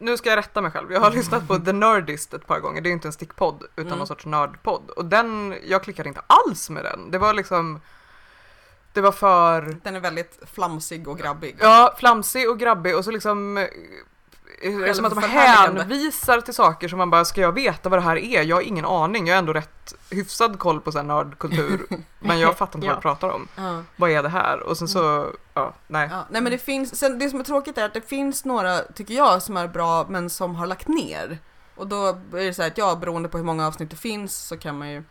nu ska jag rätta mig själv. Jag har lyssnat på The Nerdist ett par gånger. Det är inte en stickpodd utan Mm. någon sorts nördpodd. Och den, jag klickade inte alls med den. Det var liksom, det var för Den är väldigt flamsig och grabbig. Ja, flamsig och grabbig och så liksom eh, är det som att de hänvisar till saker som man bara, ska jag veta vad det här är? Jag har ingen aning, jag har ändå rätt hyfsad koll på så här nördkultur, men jag fattar inte vad Ja. du pratar om. Ja. Vad är det här? Och sen så, ja, nej. Ja, nej men det finns, sen det som är tråkigt är att det finns några, tycker jag, som är bra men som har lagt ner. Och då är det så här att ja, beroende på hur många avsnitt det finns så kan man ju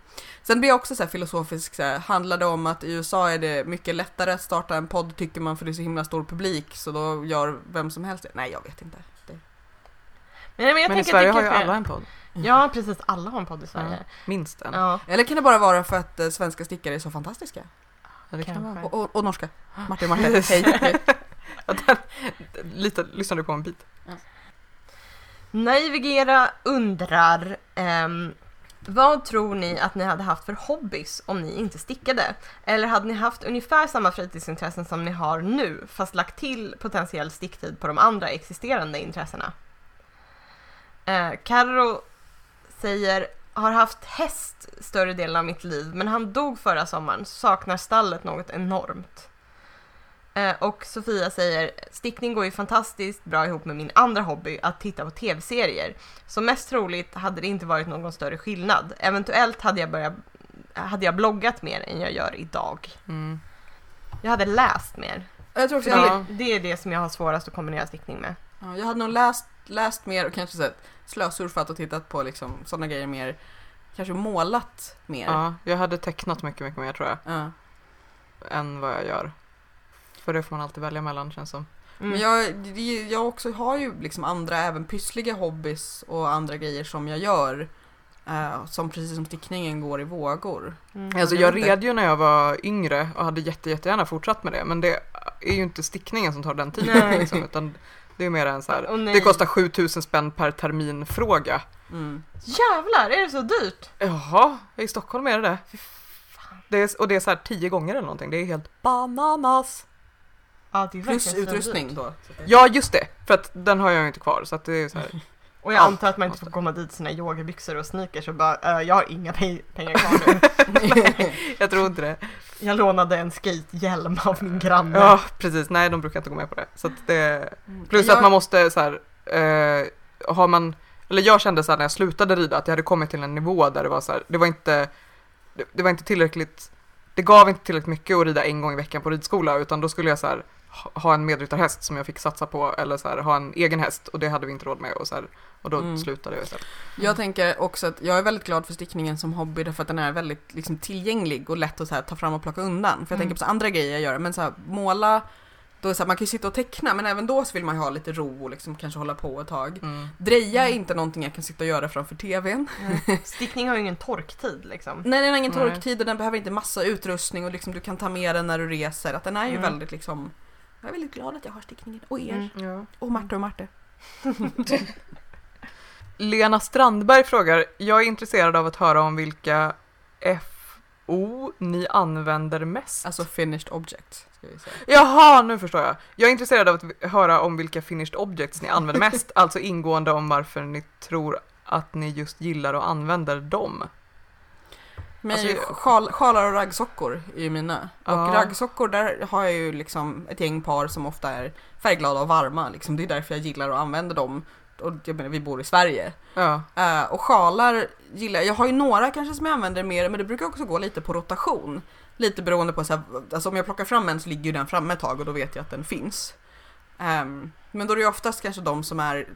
Sen blir jag också så här filosofisk, så här, handlar det om att i USA är det mycket lättare att starta en podd tycker man för det är så himla stor publik så då gör vem som helst det? Nej jag vet inte. Men, men jag Men i Sverige har ju alla en podd, Ja, precis. Alla har en podd i Sverige. minst en. Ja, eller kan det bara vara för att eh, svenska stickare är så fantastiska? Ja, det kan vara. Och, och, och norska. Martin Martin, hej. hej. Ja, den, lite, lyssnade du på en bit? Navigera undrar ehm, vad tror ni att ni hade haft för hobbys om ni inte stickade? Eller hade ni haft ungefär samma fritidsintressen som ni har nu fast lagt till potentiell sticktid på de andra existerande intressena? Eh, Carro säger har haft häst större delen av mitt liv men han dog förra sommaren saknar stallet något enormt. Eh, och Sofia säger stickning går ju fantastiskt bra ihop med min andra hobby att titta på tv-serier. Så mest troligt hade det inte varit någon större skillnad. Eventuellt hade jag börjat hade jag bloggat mer än jag gör idag. Mm. Jag hade läst mer. Jag tror också det, hade, det är det som jag har svårast att kombinera stickning med. ja, jag hade nog läst, läst mer och kanske här, slösurfat och tittat på liksom sådana grejer mer. Kanske målat mer. Ja, jag hade tecknat mycket, mycket mer tror jag, Ja. än vad jag gör. För det får man alltid välja mellan känns som. Mm. Men jag, jag också har ju liksom andra, även pyssliga hobbys och andra grejer som jag gör. eh, som precis som stickningen går i vågor. Mm. Alltså jag red ju när jag var yngre och hade jätte, jättegärna fortsatt med det. Men det är ju inte stickningen som tar den tiden. Nej. Liksom, utan det är mer en så här, nej. det kostar 7000 spänn per termin fråga. Mm. Jävlar, är det så dyrt? Jaha, i Stockholm är det det. det är, och det är så här tio gånger eller någonting. Det är helt bananas. Ja, det är Plus utrustning då. Ja, just det. För att den har jag ju inte kvar. Så att det är så här. Och jag Allt antar att man inte måste. får komma dit i sina yogabyxor och sneakers och bara äh, jag har inga pe- pengar kvar nu. Jag tror inte det. Jag lånade en skatehjälm av min granne. Ja, precis. Nej, de brukar inte gå med på det. Så att det Plus Jag- att man måste så här, eh, har man, eller jag kände så här när jag slutade rida att jag hade kommit till en nivå där det var så här, det var inte, det, det var inte tillräckligt, det gav inte tillräckligt mycket att rida en gång i veckan på ridskola utan då skulle jag så här ha- en medryttarhäst som jag fick satsa på eller så här, ha en egen häst och det hade vi inte råd med och så här, och då Mm. slutade jag istället. Jag tänker också att jag är väldigt glad för stickningen som hobby därför att den är väldigt liksom, tillgänglig och lätt att så här, ta fram och plocka undan. För jag Mm. tänker på så andra grejer jag gör, men så här, måla, då är så här, man kan ju sitta och teckna men även då så vill man ju ha lite ro och liksom kanske hålla på ett tag. Mm. Dreja är inte någonting jag kan sitta och göra framför TVn. Stickning har ju ingen torktid liksom. Nej den har ingen Nej. torktid och den behöver inte massa utrustning och liksom, du kan ta med den när du reser. Att den är ju Mm. väldigt liksom, jag är väldigt glad att jag har stickningen. Och er. Mm. Ja. Och Marte och Marte. Lena Strandberg frågar, jag är intresserad av att höra om vilka FO ni använder mest. Alltså finished object. Ska vi säga. Jaha, nu förstår jag. Jag är intresserad av att höra om vilka finished objects ni använder mest, alltså ingående om varför ni tror att ni just gillar och använder dem. Men Alltså, sjal, sjalar och raggsockor är ju mina. Och Ja. raggsockor, där har jag ju liksom ett gäng par som ofta är färgglada och varma. Liksom. Det är därför jag gillar och använder dem. Och jag menar, vi bor i Sverige. Ja, Eh, och sjalar gillar jag. Jag har ju några kanske som jag använder mer, men det brukar också gå lite på rotation. Lite beroende på så här, alltså om jag plockar fram en så ligger ju den framme ett tag och då vet jag att den finns. Ehm, men då är det ju oftast kanske de som är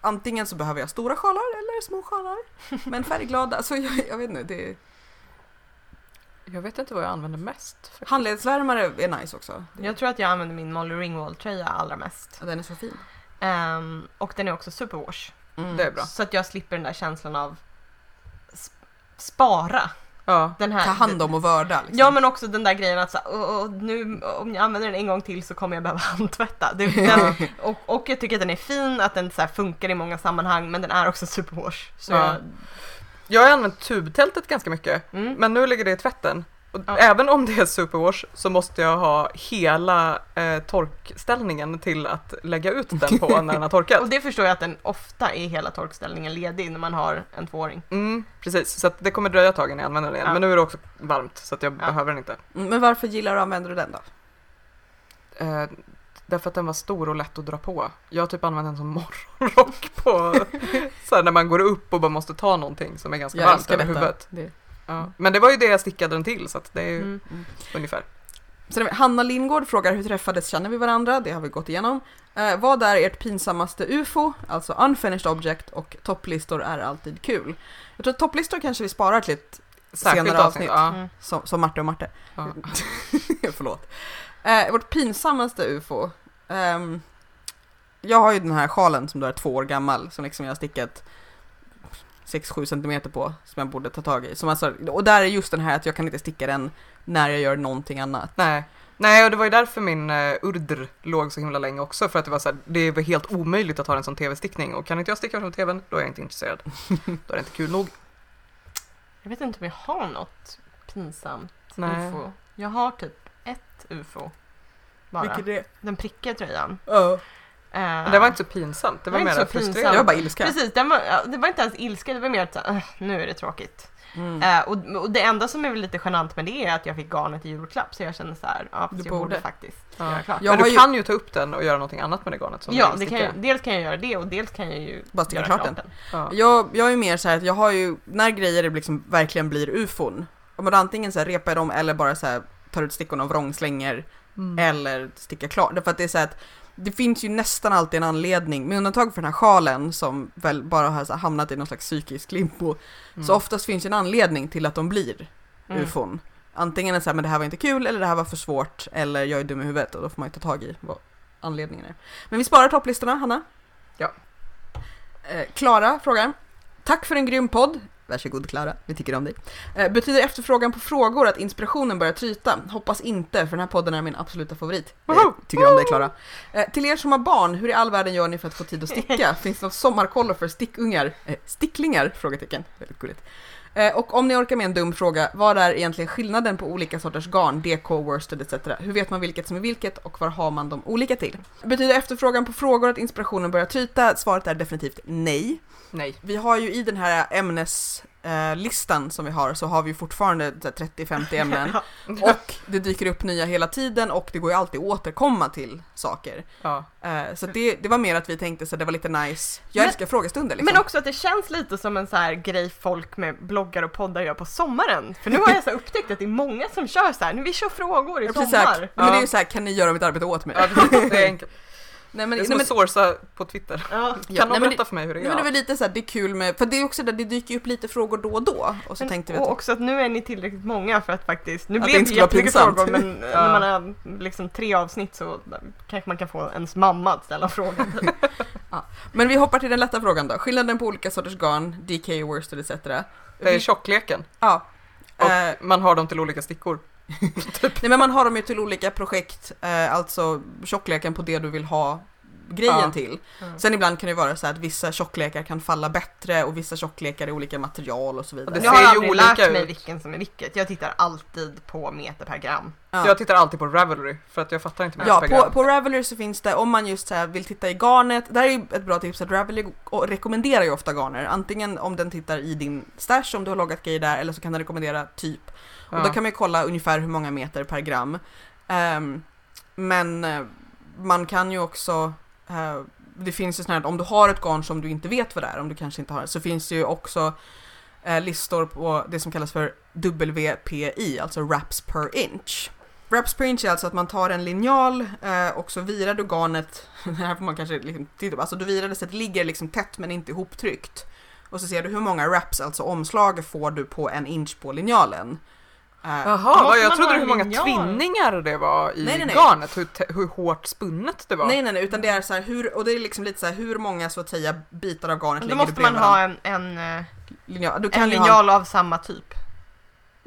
Antingen så behöver jag stora sjalar eller små sjalar. Men färgglada, alltså jag, jag vet inte. Det är, jag vet inte vad jag använder mest. handledsvärmare är nice också. Jag tror att jag använder min Molly Ringwald-tröja allra mest. Ja, Den är så fin. Ehm, och den är också superwash. Mm. Det är bra. Så att jag slipper den där känslan av sp- spara. Ja. Den här, Ta hand om och vörda. Liksom. Ja men också den där grejen att så, "Åh, åh, nu, om jag använder den en gång till så kommer jag behöva handtvätta. Det, den, och, och jag tycker att den är fin, att den så funkar i många sammanhang men den är också superwash. Så Ja. jag, Jag har använt tubtältet ganska mycket, mm. men nu ligger det i tvätten. Och Ja. Även om det är superwash så måste jag ha hela eh, torkställningen till att lägga ut den på när den har torkat. Och det förstår jag att den ofta är hela torkställningen ledig när man har en tvååring. Mm, precis, så att det kommer dröja ett tag innan jag använder den igen. Ja. Men nu är det också varmt så att jag Ja. behöver den inte. Mm, Men varför gillar du och använder du den då? Eh, därför att den var stor och lätt att dra på. Jag har typ använt den som morgonrock på så här, när man går upp och bara måste ta någonting som är ganska Jag varmt över huvudet. Det. Ja. Men det var ju det jag stickade den till så att det är ju Mm. ungefär. Sen Hanna Lindgård frågar hur träffades, känner vi varandra? Det har vi gått igenom. Eh, vad är ert pinsammaste UFO? Alltså unfinished object och topplistor är alltid kul. Jag tror att topplistor kanske vi sparar till ett Särskilt Senare avsnitt. avsnitt. Ja. Mm. som, som Marte och Marte. Ja. Förlåt. Eh, vårt pinsammaste UFO. Ehm, jag har ju den här sjalen som då är två år gammal som liksom jag har stickat 6-7 centimeter på som jag borde ta tag i. Som alltså, och där är just den här att jag kan inte sticka den när jag gör någonting annat. Nej. Nej, och det var ju därför min uh, urdr låg så himla länge också. För att det var så här, det var helt omöjligt att ha en sån tv-stickning. Och kan inte jag sticka från tvn, då är jag inte intresserad. då är det inte kul nog. Jag vet inte om jag har något pinsamt Nej. ufo. Jag har typ ett ufo. Bara. Vilket är Den prickiga tröjan. Ja. Men det var inte så pinsamt, det var Det var mer frustrerande. Det var bara ilska. Precis, den var, det var inte ens ilska, det var mer att "Ugh, nu är det tråkigt. Mm. Eh, och, och det enda som är väl lite genant med det är att jag fick garnet i julklapp så jag känner så här, ja, fast Du jag borde, borde. faktiskt Ja. göra klart. Jag Men du ju- kan ju ta upp den och göra någonting annat med det garnet som Ja, det kan jag, dels kan jag göra det och dels kan jag ju Bara sticka klart den. den. Ja. Jag, jag är mer så här att jag har ju, när grejer liksom verkligen blir ufon, om man antingen så här repar dem eller bara så här tar ut stickorna och vrångslänger Mm. eller stickar klart. Därför att det är så här att det finns ju nästan alltid en anledning, med undantag för den här sjalen som väl bara har här hamnat i någon slags psykisk limbo, Mm. så oftast finns ju en anledning till att de blir Mm. ufon. Antingen är det så här, men det här var inte kul, eller det här var för svårt, eller jag är dum i huvudet och då får man ju ta tag i vad anledningen är. Men vi sparar topplistorna, Hanna. Ja. Eh, Klara frågar. Tack för en grym podd. Varsågod Klara, vi tycker om dig. Eh, betyder efterfrågan på frågor att inspirationen börjar tryta? Hoppas inte, för den här podden är min absoluta favorit. Eh, Woho! tycker om dig Klara. Eh, till er som har barn, hur i all världen gör ni för att få tid att sticka? Finns det något sommarkollo för stickungar? Eh, sticklingar? Frågetecken. Väldigt gulligt. Eh, och om ni orkar med en dum fråga, vad är egentligen skillnaden på olika sorters garn, DK, worsted etc? Hur vet man vilket som är vilket och var har man dem olika till? Betyder efterfrågan på frågor att inspirationen börjar tryta? Svaret är definitivt nej. Nej. Vi har ju i den här ämneslistan som vi har så har vi fortfarande så här 30-50 ämnen och det dyker upp nya hela tiden och det går ju alltid att återkomma till saker. Ja. Eh, Så det, det var mer att vi tänkte så det var lite nice. Jag Men- älskar frågestunder liksom. Men också att det känns lite som en så här grej folk med bloggar och poddar gör på sommaren. För nu har jag så upptäckt att det är många som kör så här, nu vi kör frågor i Ja, sommar. här, men det är ju så här, kan ni göra mitt arbete åt mig? ja, det är enkelt. nej men, Det är nej, som men, att sourca på Twitter. Ja. Ja, Kan nej, någon berätta för mig hur det nej, men det är är? väl lite så här, det är kul med, för det är också där det dyker upp lite frågor då och då. Och så Men, tänkte vi och att också att nu är ni tillräckligt många för att faktiskt, nu Att blev det jättemycket frågor men Ja. när man har liksom tre avsnitt så kanske man kan få ens mamma att ställa frågor. Men vi hoppar till den lätta frågan då. Skillnaden på olika sorters garn, DK, worsted etc. Det är tjockleken. Ja. Och Eh, man har dem till olika stickor. nej men man har dem ju till olika projekt, eh, alltså tjockleken på det du vill ha grejen Ja. till. Mm. Sen ibland kan det vara så här att vissa tjocklekar kan falla bättre och vissa tjocklekar är olika material och så vidare. det Jag har ser ju aldrig olika lärt mig ut. vilken som är vilket. Jag tittar alltid på meter per gram. Ja. Jag tittar alltid på Ravelry för att jag fattar inte mer Ja, per på, gram. på Ravelry så finns det, om man just så här vill titta i garnet, där är ju ett bra tips att Ravelry rekommenderar ju ofta garner. Antingen om den tittar i din stash om du har loggat grejer där, eller så kan den rekommendera typ. Och Ja. då kan man ju kolla ungefär hur många meter per gram. Ehm, men eh, man kan ju också, eh, det finns ju sådana här, om du har ett garn som du inte vet vad det är, om du kanske inte har så finns det ju också eh, listor på det som kallas för WPI, alltså wraps per inch. Wraps per inch är alltså att man tar en linjal eh, och så virar du garnet, här får man kanske liksom titta på, alltså du virar det så att det ligger liksom tätt men inte ihoptryckt. Och så ser du hur många wraps, alltså omslag, får du på en inch på linjalen. Eh, Jaha, vad, jag trodde hur många linjal? tvinningar det var i Nej, nej, nej. garnet, hur, hur hårt spunnet det var. Nej nej nej, utan det är så här hur, och det är liksom lite så här hur många så att säga bitar av garnet Då måste man ha en, en, eh, linjal. Du en linjal av samma typ.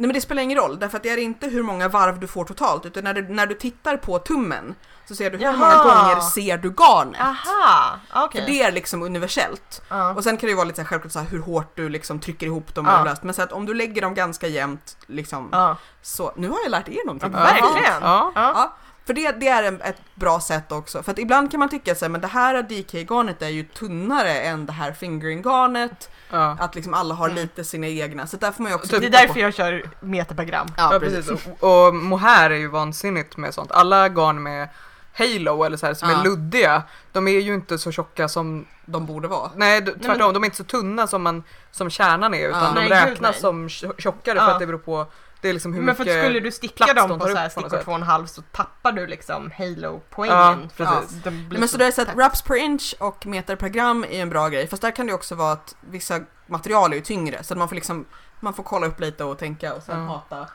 Nej men det spelar ingen roll, därför att det är inte hur många varv du får totalt, utan när du, när du tittar på tummen så ser du hur Jaha. många gånger ser du garnet. Aha, okej. För det är liksom universellt. Ja. Och sen kan det ju vara lite så här självklart så här hur hårt du liksom trycker ihop dem och löst. Men så att om du lägger dem ganska jämnt liksom Ja. så, nu har jag lärt er någonting. Ja, verkligen. Ja. För det, det är en, ett bra sätt också. För att ibland kan man tycka så här, men det här DK-garnet är ju tunnare än det här fingering-garnet. Ja. Att liksom alla har Mm. lite sina egna. Så där får man ju också Det är därför på. jag kör meterprogram. Ja, Ja, precis. precis. Och, och mohair är ju vansinnigt med sånt. Alla garn med halo eller så här som Ja. är luddiga, de är ju inte så tjocka som, De borde vara. nej tvärtom, men- de är inte så tunna som, man, som kärnan är utan Ja. de Nej, gud, räknas nej. som tjo- tjockare för att det beror på, det är liksom hur Men för mycket att skulle du sticka dem de på så här stickor sätt. två och en halv så tappar du liksom halo-poängen. Ja, för precis. Nej, men så så det är så att wraps per inch och meter per gram är en bra grej. Fast där kan det också vara att vissa material är ju tyngre. Så att man får liksom, man får kolla upp lite och tänka och sen Ja. hata.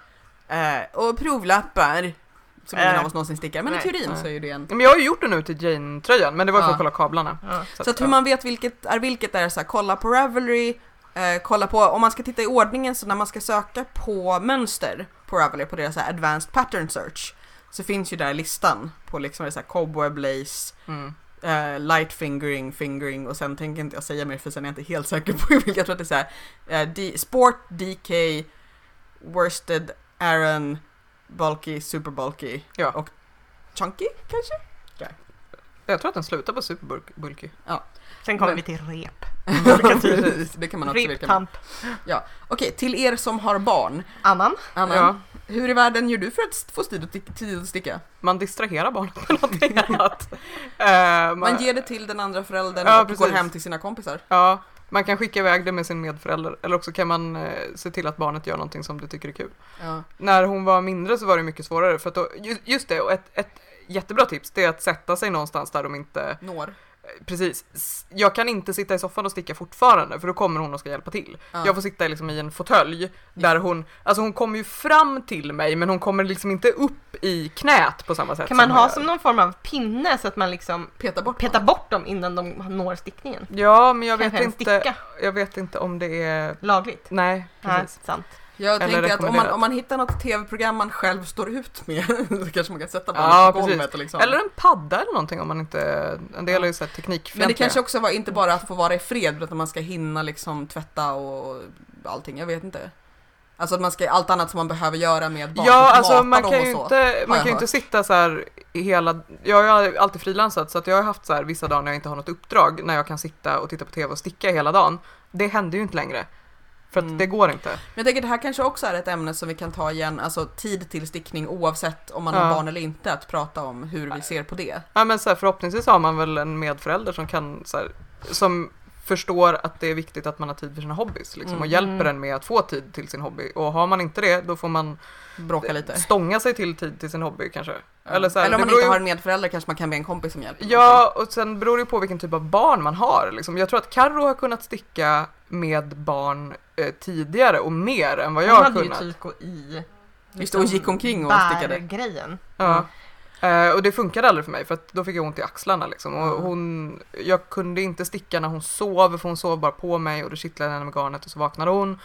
Eh, och provlappar. Som ingen Eh, av oss någonsin stickar. Men nej, i teorin nej. så är ju det en Men jag har ju gjort det nu till Jane-tröjan, men det var för Ja. att kolla kablarna. Ja. Så att hur man vet vilket är vilket är så här, kolla på Ravelry, eh, kolla på, om man ska titta i ordningen så när man ska söka på mönster på Ravelry på deras här advanced pattern search så finns ju där listan på liksom det så här cobweb lace, Mm. eh, light fingering, fingering och sen tänker inte jag säga mer för sen är jag inte helt säker på vilka, jag tror att det är så här, eh, D- sport, DK, worsted, Aaron, bulky, super bulky, Ja. och chunky kanske? Jag tror att den slutar på superbulky. Sen kommer Men- vi till rep. Precis, det kan man också vilka Rep-tamp. Okej, till er som har barn, Annan? Anna, Ja. hur i världen gör du för att få tid att, stick- tid att sticka? Man distraherar barnet med någonting annat. Eh, Man ger det till den andra föräldern Ja, och går precis. hem till sina kompisar. Ja, man kan skicka iväg det med sin medförälder eller också kan man eh, se till att barnet gör någonting som du tycker är kul. Ja. När hon var mindre så var det mycket svårare för att då, ju- just det, och ett, ett jättebra tips det är att sätta sig någonstans där de inte, Når. Precis, jag kan inte sitta i soffan och sticka fortfarande för då kommer hon och ska hjälpa till. Ja. Jag får sitta liksom i en fåtölj där hon, alltså hon kommer ju fram till mig men hon kommer liksom inte upp i knät på samma sätt Kan man som ha som någon form av pinne så att man liksom Peta bort petar bort dem innan de når stickningen? Ja, men jag vet, Kanske inte, jag vet inte om det är, Lagligt? nej, Nej, precis. sant. Jag Eller tänker att om man, om man hittar något tv-program man själv står ut med så kanske man kan sätta barnet Ja, på golvet liksom. Eller en padda eller någonting om man inte, en del är ju såhär Men teknikfientliga. det kanske också var inte bara att få vara i fred utan att man ska hinna liksom tvätta och allting, jag vet inte. Alltså att man ska, allt annat som man behöver göra med barn, Ja, typ alltså man kan och ju så. inte, man kan ju inte sitta så här hela, jag har alltid frilansat så att jag har haft så här vissa dagar när jag inte har något uppdrag när jag kan sitta och titta på tv och sticka hela dagen. Det händer ju inte längre. För att Mm. det går inte. Men jag tänker det här kanske också är ett ämne som vi kan ta igen, alltså tid till stickning oavsett om man Ja. har barn eller inte, att prata om hur vi ser på det. Ja men så här, förhoppningsvis har man väl en medförälder som kan så här, som förstår att det är viktigt att man har tid för sina hobbys liksom, och Mm. hjälper Mm. en med att få tid till sin hobby. Och har man inte det, då får man Bråka lite. stånga sig till tid till sin hobby kanske. Ja. Eller, så här, eller om det man inte ju- har en medförälder kanske man kan be en kompis som hjälp. Ja, och sen beror det ju på vilken typ av barn man har. Liksom. Jag tror att Karro har kunnat sticka med barn eh, tidigare och mer än vad jag Hon har hade ju kunnat. tyko i Just det, och gick omkring och stickade. grejen. Ja. Eh, och det funkade aldrig för mig för att då fick jag ont i axlarna liksom. Och Ja. hon, jag kunde inte sticka när hon sov för hon sov bara på mig och då kittlade henne med garnet och så vaknade hon.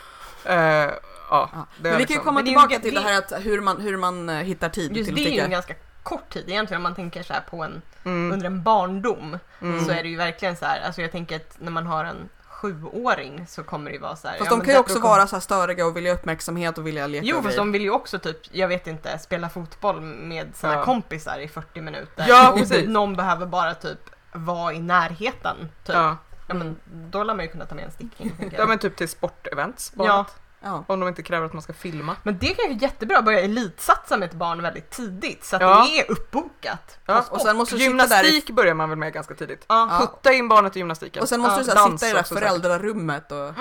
Eh, ja, Ja. det Men vi kan ju liksom- komma tillbaka till det här att hur man, hur man eh, hittar tid Just till det är ju en ganska kort tid egentligen om man tänker så här på en, mm, under en barndom. mm. Så är det ju verkligen så här, alltså jag tänker att när man har en sjuåring så kommer det ju vara så här. Fast ja, de kan ju också kommer- vara så här störiga och vilja uppmärksamhet och vilja leka Jo, fast de vill ju också typ, jag vet inte, spela fotboll med sina Ja. kompisar i 40 minuter. Ja, och precis. någon behöver bara typ vara i närheten. Typ. Ja. Ja. men då lär man ju kunna ta med en stickning. ja men typ till sportevents Ja. Ja. Om de inte kräver att man ska filma. Men det kan ju jättebra börja elitsatsa med ett barn väldigt tidigt så att Ja. det är uppbokat. Ja. Och sen måste sitta där i, Gymnastik börjar man väl med ganska tidigt. Ja. Putta in barnet i gymnastiken. och sen måste du så här, sitta i det där föräldrarummet och...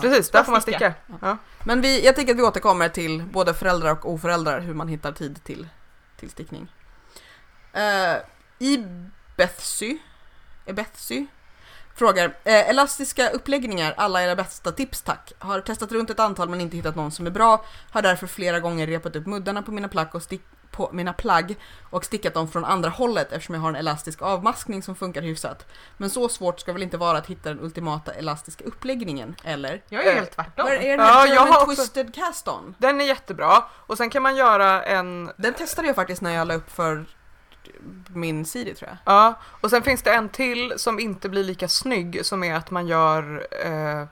Precis, där får man sticka. Men vi, jag tänker att vi återkommer till både föräldrar och oföräldrar hur man hittar tid till, till stickning. Uh, I Bethsy, är Bethsy frågar, eh, elastiska uppläggningar, alla era bästa tips tack. Har testat runt ett antal men inte hittat någon som är bra. Har därför flera gånger repat upp muddarna på mina plagg och, stick, på mina plagg och stickat dem från andra hållet eftersom jag har en elastisk avmaskning som funkar hyfsat. Men så svårt ska väl inte vara att hitta den ultimata elastiska uppläggningen, eller? Jag är Eh, helt tvärtom. Vad är den Ja, här jag också- Twisted Cast-On? Den är jättebra och sen kan man göra en Den testade jag faktiskt när jag la upp för min CD tror jag. Ja, och sen finns det en till som inte blir lika snygg som är att man gör, eh,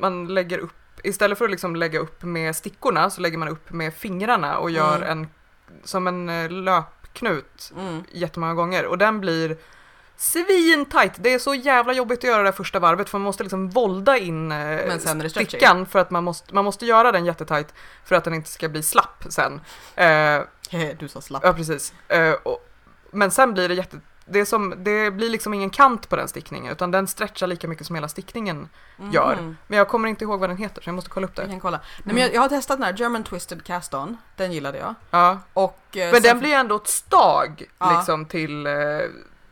man lägger upp, istället för att liksom lägga upp med stickorna så lägger man upp med fingrarna och gör Mm. en, som en eh, löpknut Mm. jättemånga gånger och den blir svintajt. Det är så jävla jobbigt att göra det första varvet för man måste liksom volda in eh, stickan för att man måste, man måste göra den jättetajt för att den inte ska bli slapp sen. Eh, Du sa slapp. Ja, precis. Eh, och, men sen blir det jätte... Det, som, det blir liksom ingen kant på den stickningen utan den stretchar lika mycket som hela stickningen gör. Mhm. Men jag kommer inte ihåg vad den heter så jag måste kolla upp Jag det. kan kolla. Nej, men jag, jag har testat den här German Twisted Cast-On. Den gillade jag. Ja. Och, eh, Men sen- den blir ändå ett stag Ja. liksom till... Eh,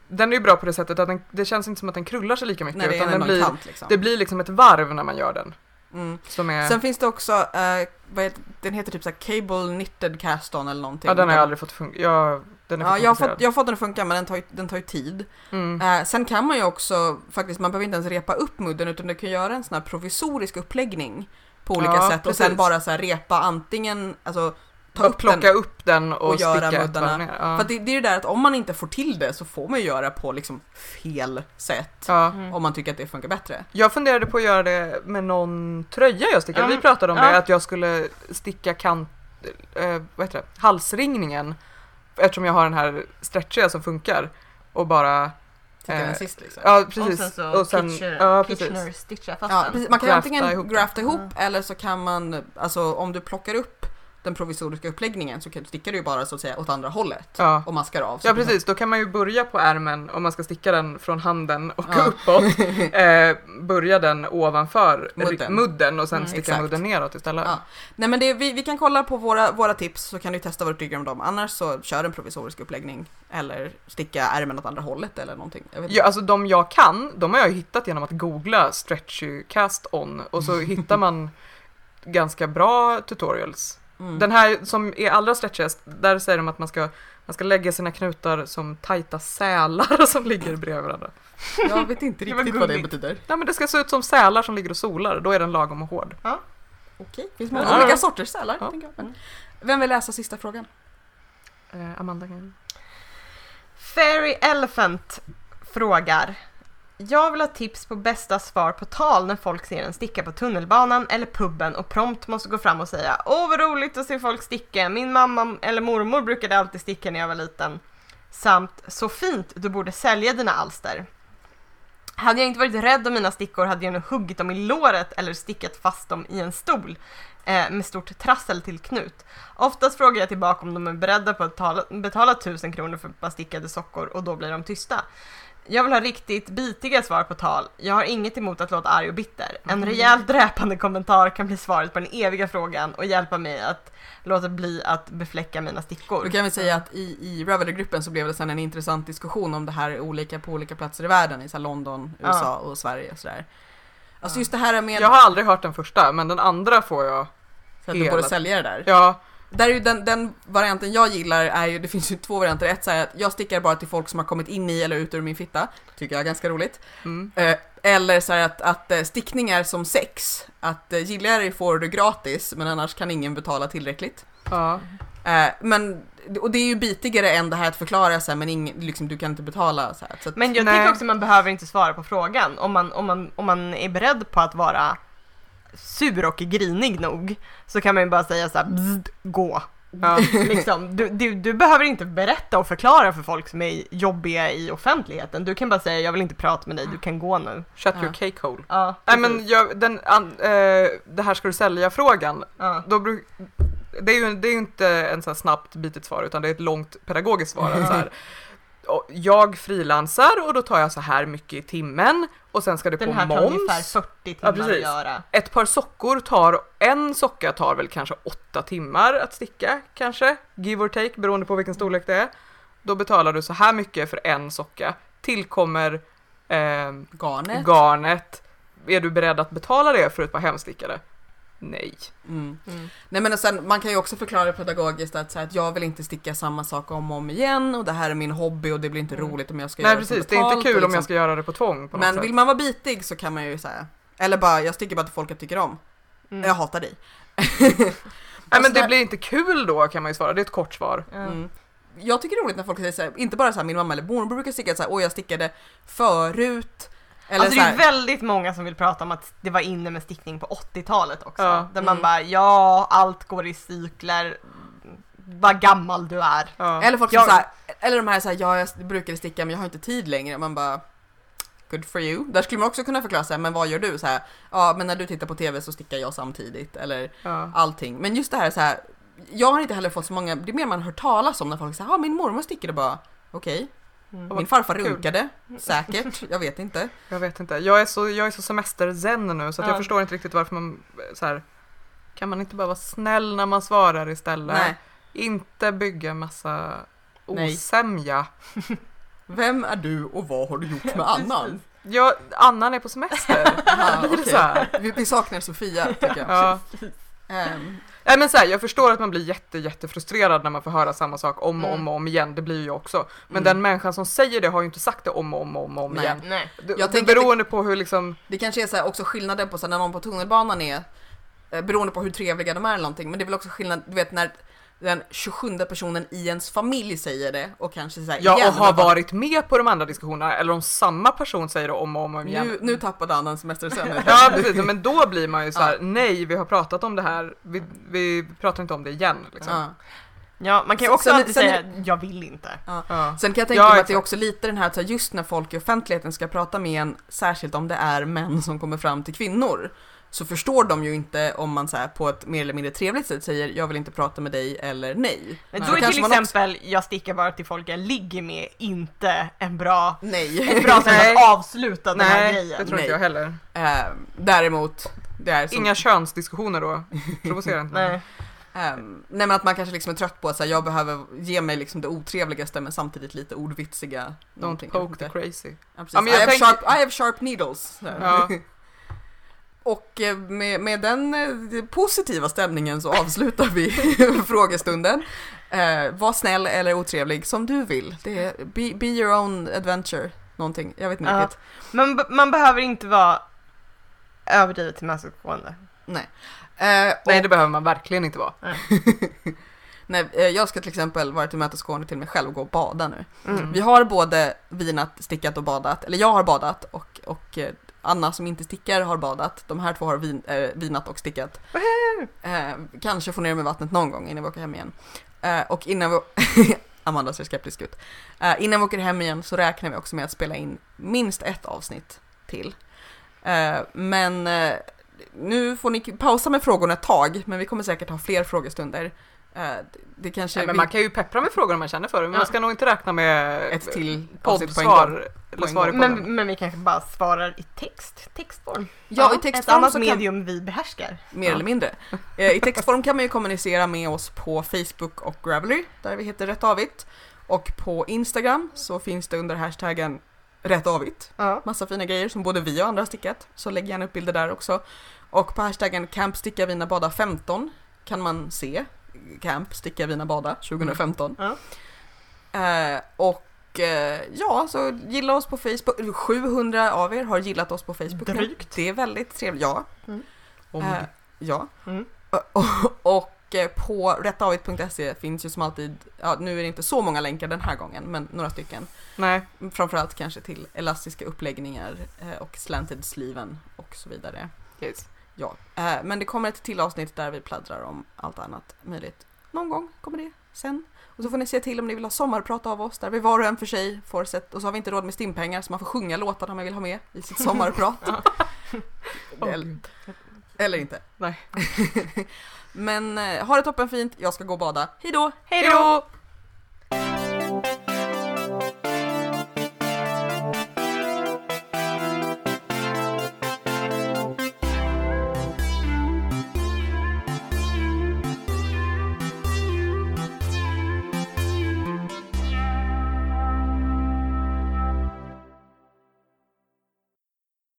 den är ju bra på det sättet att den, det känns inte som att den krullar sig lika mycket är utan den blir, kant liksom. det blir liksom ett varv när man gör den. Mm. Är, Sen finns det också, eh, vad heter, den heter typ så Cable Knitted Cast-On eller någonting. ja, den har jag aldrig fått funka. Jag, den är Ja, jag har, fått, jag har fått den att funka men den tar ju, den tar ju tid. Mm. Eh, sen kan man ju också, faktiskt man behöver inte ens repa upp mudden utan du kan göra en sån här provisorisk uppläggning på olika Ja, sätt och sen precis. bara så här repa antingen, alltså ta upp plocka den. upp den och, och göra muddarna. ner. Ja. För att det, det är ju det där att om man inte får till det så får man ju göra på liksom fel sätt. ja. Mm. Om man tycker att det funkar bättre. Jag funderade på att göra det med någon tröja jag stickade. Ja. Vi pratade om det, att jag skulle sticka kant, eh, vad heter det, halsringningen. Eftersom jag har den här stretchiga som funkar. Och bara, Tycker Eh, sist liksom. ja Och precis. sen så Och sen, Kitchener, ja. Kitchener stitcha fast Ja, den. Man kan Grafta antingen ihop grafta ihop Mm. eller så kan man, alltså om du plockar upp den provisoriska uppläggningen så stickar du ju bara så att säga åt andra hållet Ja. och maskar av. Ja precis, då kan man ju börja på ärmen om man ska sticka den från handen och Ja. uppåt. Eh, börja den ovanför Mudden. mudden och sen Mm, sticka exakt. mudden neråt istället. Ja. Nej men det, vi, vi kan kolla på våra, våra tips så kan du testa vad du tycker om dem. Annars så kör en provisorisk uppläggning eller sticka ärmen åt andra hållet eller någonting. Ja, alltså de jag kan, de har jag hittat genom att googla stretchy cast on och så hittar man ganska bra tutorials. Mm. Den här som är allra stretchigast, där säger de att man ska, man ska lägga sina knutar som tajta sälar som ligger bredvid varandra. Jag vet inte Det riktigt vad det betyder. Ja men det ska se ut som sälar som ligger och solar, då är den lagom och hård. Okej, finns många Ja. olika sorters sälar. Ja. jag. Men Vem vill läsa sista frågan? Eh, Amanda kan... Fairy Elephant frågar. Jag vill ha tips på bästa svar på tal när folk ser en sticka på tunnelbanan eller puben och prompt måste gå fram och säga Åh vad roligt att se folk sticka, min mamma eller mormor brukade alltid sticka när jag var liten. Samt Så fint, du borde sälja dina alster. Hade jag inte varit rädd om mina stickor hade jag nog huggit dem i låret eller stickat fast dem i en stol eh, med stort trassel till knut. Oftast frågar jag tillbaka om de är beredda på att tala, betala 1000 kronor för ett par stickade sockor och då blir de tysta. Jag vill ha riktigt bitiga svar på tal. Jag har inget emot att låta arg och bitter. En rejält dräpande kommentar kan bli svaret på den eviga frågan och hjälpa mig att låta bli att befläcka mina stickor. Då kan vi säga att i, i Ravelry-gruppen så blev det sen en intressant diskussion om det här är olika på olika platser i världen, i så London, Ja. USA och Sverige och sådär. Alltså just det här med Jag har aldrig hört den första, men den andra får jag. så att du borde sälja det där. Ja, Där är ju den, den varianten jag gillar är ju, det finns ju två varianter. Ett så här att jag stickar bara till folk som har kommit in i eller ut ur min fitta. Tycker jag är ganska roligt. mm. Eh, eller så här att, att eh, stickning är som sex. Att eh, gillar dig får du gratis men annars kan ingen betala tillräckligt. ja. Men, och det är ju bitigare än det här att förklara så här, men ing, liksom, du kan inte betala så här. Så att, Men jag Nej. tycker också man behöver inte svara på frågan. Om man, om, man, om man är beredd på att vara sur och grinig nog så kan man ju bara säga så här, bzd, gå. ja. Liksom, du, du, du behöver inte berätta och förklara för folk som är jobbiga i offentligheten. Du kan bara säga jag vill inte prata med dig, du kan gå nu. Shut Ja. your cake hole. Ja, Nej men jag, den, an, eh, det här ska du sälja-frågan, ja. då bruk, det är ju det är ju inte en så här snabbt bitigt svar utan det är ett långt pedagogiskt svar. att Så här, jag frilansar och då tar jag så här mycket i timmen och sen ska det Den på här tar moms. ungefär 40 timmar att precis. göra. Ett par sockor tar, en socka tar väl kanske åtta timmar att sticka kanske, give or take beroende på vilken storlek det är. Då betalar du så här mycket för en socka. Tillkommer eh, garnet. garnet. Är du beredd att betala det för ett par hemstickade? Nej. Mm. Mm. Nej men sen, man kan ju också förklara det pedagogiskt att, så här, att jag vill inte sticka samma sak om och om igen och det här är min hobby och det blir inte Mm. roligt om jag ska Nej göra precis, så det är inte kul och om liksom- jag ska göra det på tvång på något Men sätt. vill man vara bitig så kan man ju säga eller bara, jag sticker bara till folk jag tycker om. Mm. Jag hatar dig. Nej men det blir inte kul då kan man ju svara, det är ett kort svar. Mm. Jag tycker det är roligt när folk säger såhär, inte bara såhär min mamma eller mormor brukar sticka såhär, åh jag stickade förut. Eller alltså det är väldigt många som vill prata om att det var inne med stickning på 80-talet också. Ja. Där man Mm. bara, ja allt går i cykler, vad gammal du är. Ja. eller folk som Jag- såhär, eller de här såhär, ja jag brukade sticka men jag har inte tid längre. Man bara, good for you. Där skulle man också kunna förklara såhär, men vad gör du? Så här, ja men när du tittar på TV så stickar jag samtidigt. Eller Ja. allting. Men just det här så här. Jag har inte heller fått så många, det är mer man hör talas om när folk säger, ja min mormor stickade bara, okej. Mm. Min farfar kul. runkade, säkert, jag vet inte. Jag vet inte, jag är så, jag är så semester-zen nu så Ja. jag förstår inte riktigt varför man så här, Kan man inte bara vara snäll när man svarar istället? Nej. Inte bygga massa Nej. osämja. Vem är du och vad har du gjort med Annan? Jag, Annan är på semester. Ja, så här? vi, vi saknar Sofia tycker jag. Ja. Ehm, Nej men så här, jag förstår att man blir jätte, jättefrustrerad när man får höra samma sak om och om Mm. och om igen, det blir ju jag också. Men Mm. den människan som säger det har ju inte sagt det om och om och om, om Nej. igen. Nej. Det, Jag det att det- beroende på hur liksom, det kanske är så här också skillnaden på så här, när någon på tunnelbanan är, eh, beroende på hur trevliga de är eller någonting, men det är väl också skillnad, du vet när den 27 personen i ens familj säger det och kanske här, ja igen, och har varit med på de andra diskussionerna, eller om samma person säger det om och om, och igen. nu, nu tappade Annan semestersömnen. Ja precis, men då blir man ju så här: nej vi har pratat om det här, vi, vi pratar inte om det igen. Liksom. Ja. Ja, man kan ju Sen- också sen- alltid sen- säga jag vill inte. Ja. Sen kan jag tänka Ja, mig att det är också lite den här att just när folk i offentligheten ska prata med en, särskilt om det är män som kommer fram till kvinnor, så förstår de ju inte om man så här, på ett mer eller mindre trevligt sätt säger jag vill inte prata med dig eller nej. Men Nej. då är till man också- exempel jag stickar bara till folk jag ligger med inte en bra, Nej. ett bra sätt Nej. att avsluta den här Nej, grejen. det tror Nej. inte jag heller. Eh, däremot, det är som, Inga könsdiskussioner då, provocerar inte. Nej. ehm, nej men att man kanske liksom är trött på att säga jag behöver ge mig liksom det otrevligaste men samtidigt lite ordvitsiga. Don't poke the crazy. Ja, precis. Ja, I, have tänker- sharp, I have sharp needles. Ja. Och eh, med, med den eh, positiva stämningen så avslutar vi frågestunden. Eh, var snäll eller otrevlig som du vill. Det är be, be your own adventure. Någonting, jag vet inte Ja. riktigt. Man, be- man behöver inte vara överdrivet tillmötesgående. Nej. Eh, Nej det behöver man verkligen inte vara. nej, eh, jag ska till exempel vara tillmötesgående till mig själv och gå och bada nu. Mm. Vi har både vinat, stickat och badat. Eller jag har badat och, och Anna som inte stickar har badat. De här två har vin, eh, vinat och stickat. Eh, kanske få ner i vattnet någon gång innan vi åker hem igen. Eh, och innan vi... Amanda ser skeptisk ut. Eh, innan vi åker hem igen så räknar vi också med att spela in minst ett avsnitt till. Eh, men eh, nu får ni pausa med frågorna ett tag, men vi kommer säkert ha fler frågestunder. Det kanske... Nej, men man kan ju peppra med frågor om man känner för det, men Ja. man ska nog inte räkna med ett till avsnitt på i. Men, men vi kanske bara svarar i text, textform. Ja, i Ett textform annat så kan- medium vi behärskar. Mer Ja. eller mindre. Eh, I textform kan man ju kommunicera med oss på Facebook och Gravely, där vi heter Rätt Avigt. Och på Instagram så finns det under hashtaggen Rätt Avigt. Ja. Massa fina grejer som både vi och andra har stickat. Så lägg gärna upp bilder där också. Och på hashtaggen Camp Sticka Vina Bada 15 kan man se Camp Sticka Vina Bada 2015. Ja. Eh, och ja, så gilla oss på Facebook. 700 av er har gillat oss på Facebook. Drygt. Det är väldigt trevligt. Ja. Om Eh, ja. Mm. Och, och eh, på rättavit.se finns ju som alltid, ja nu är det inte så många länkar den här gången, men några stycken. Nej, Framförallt kanske till elastiska uppläggningar eh, och slanted sleeven och så vidare. yes. Ja, eh, men det kommer ett till avsnitt där vi pladdrar om allt annat möjligt. Någon gång kommer det sen. Och så får ni se till om ni vill ha sommarprat av oss där vi var och en för sig får sätt och så har vi inte råd med stimpengar så man får sjunga låtarna man vill ha med i sitt sommarprat. Eller, eller inte. Nej. men eh, ha det toppen fint, jag ska gå och bada. Hej då! Hej då!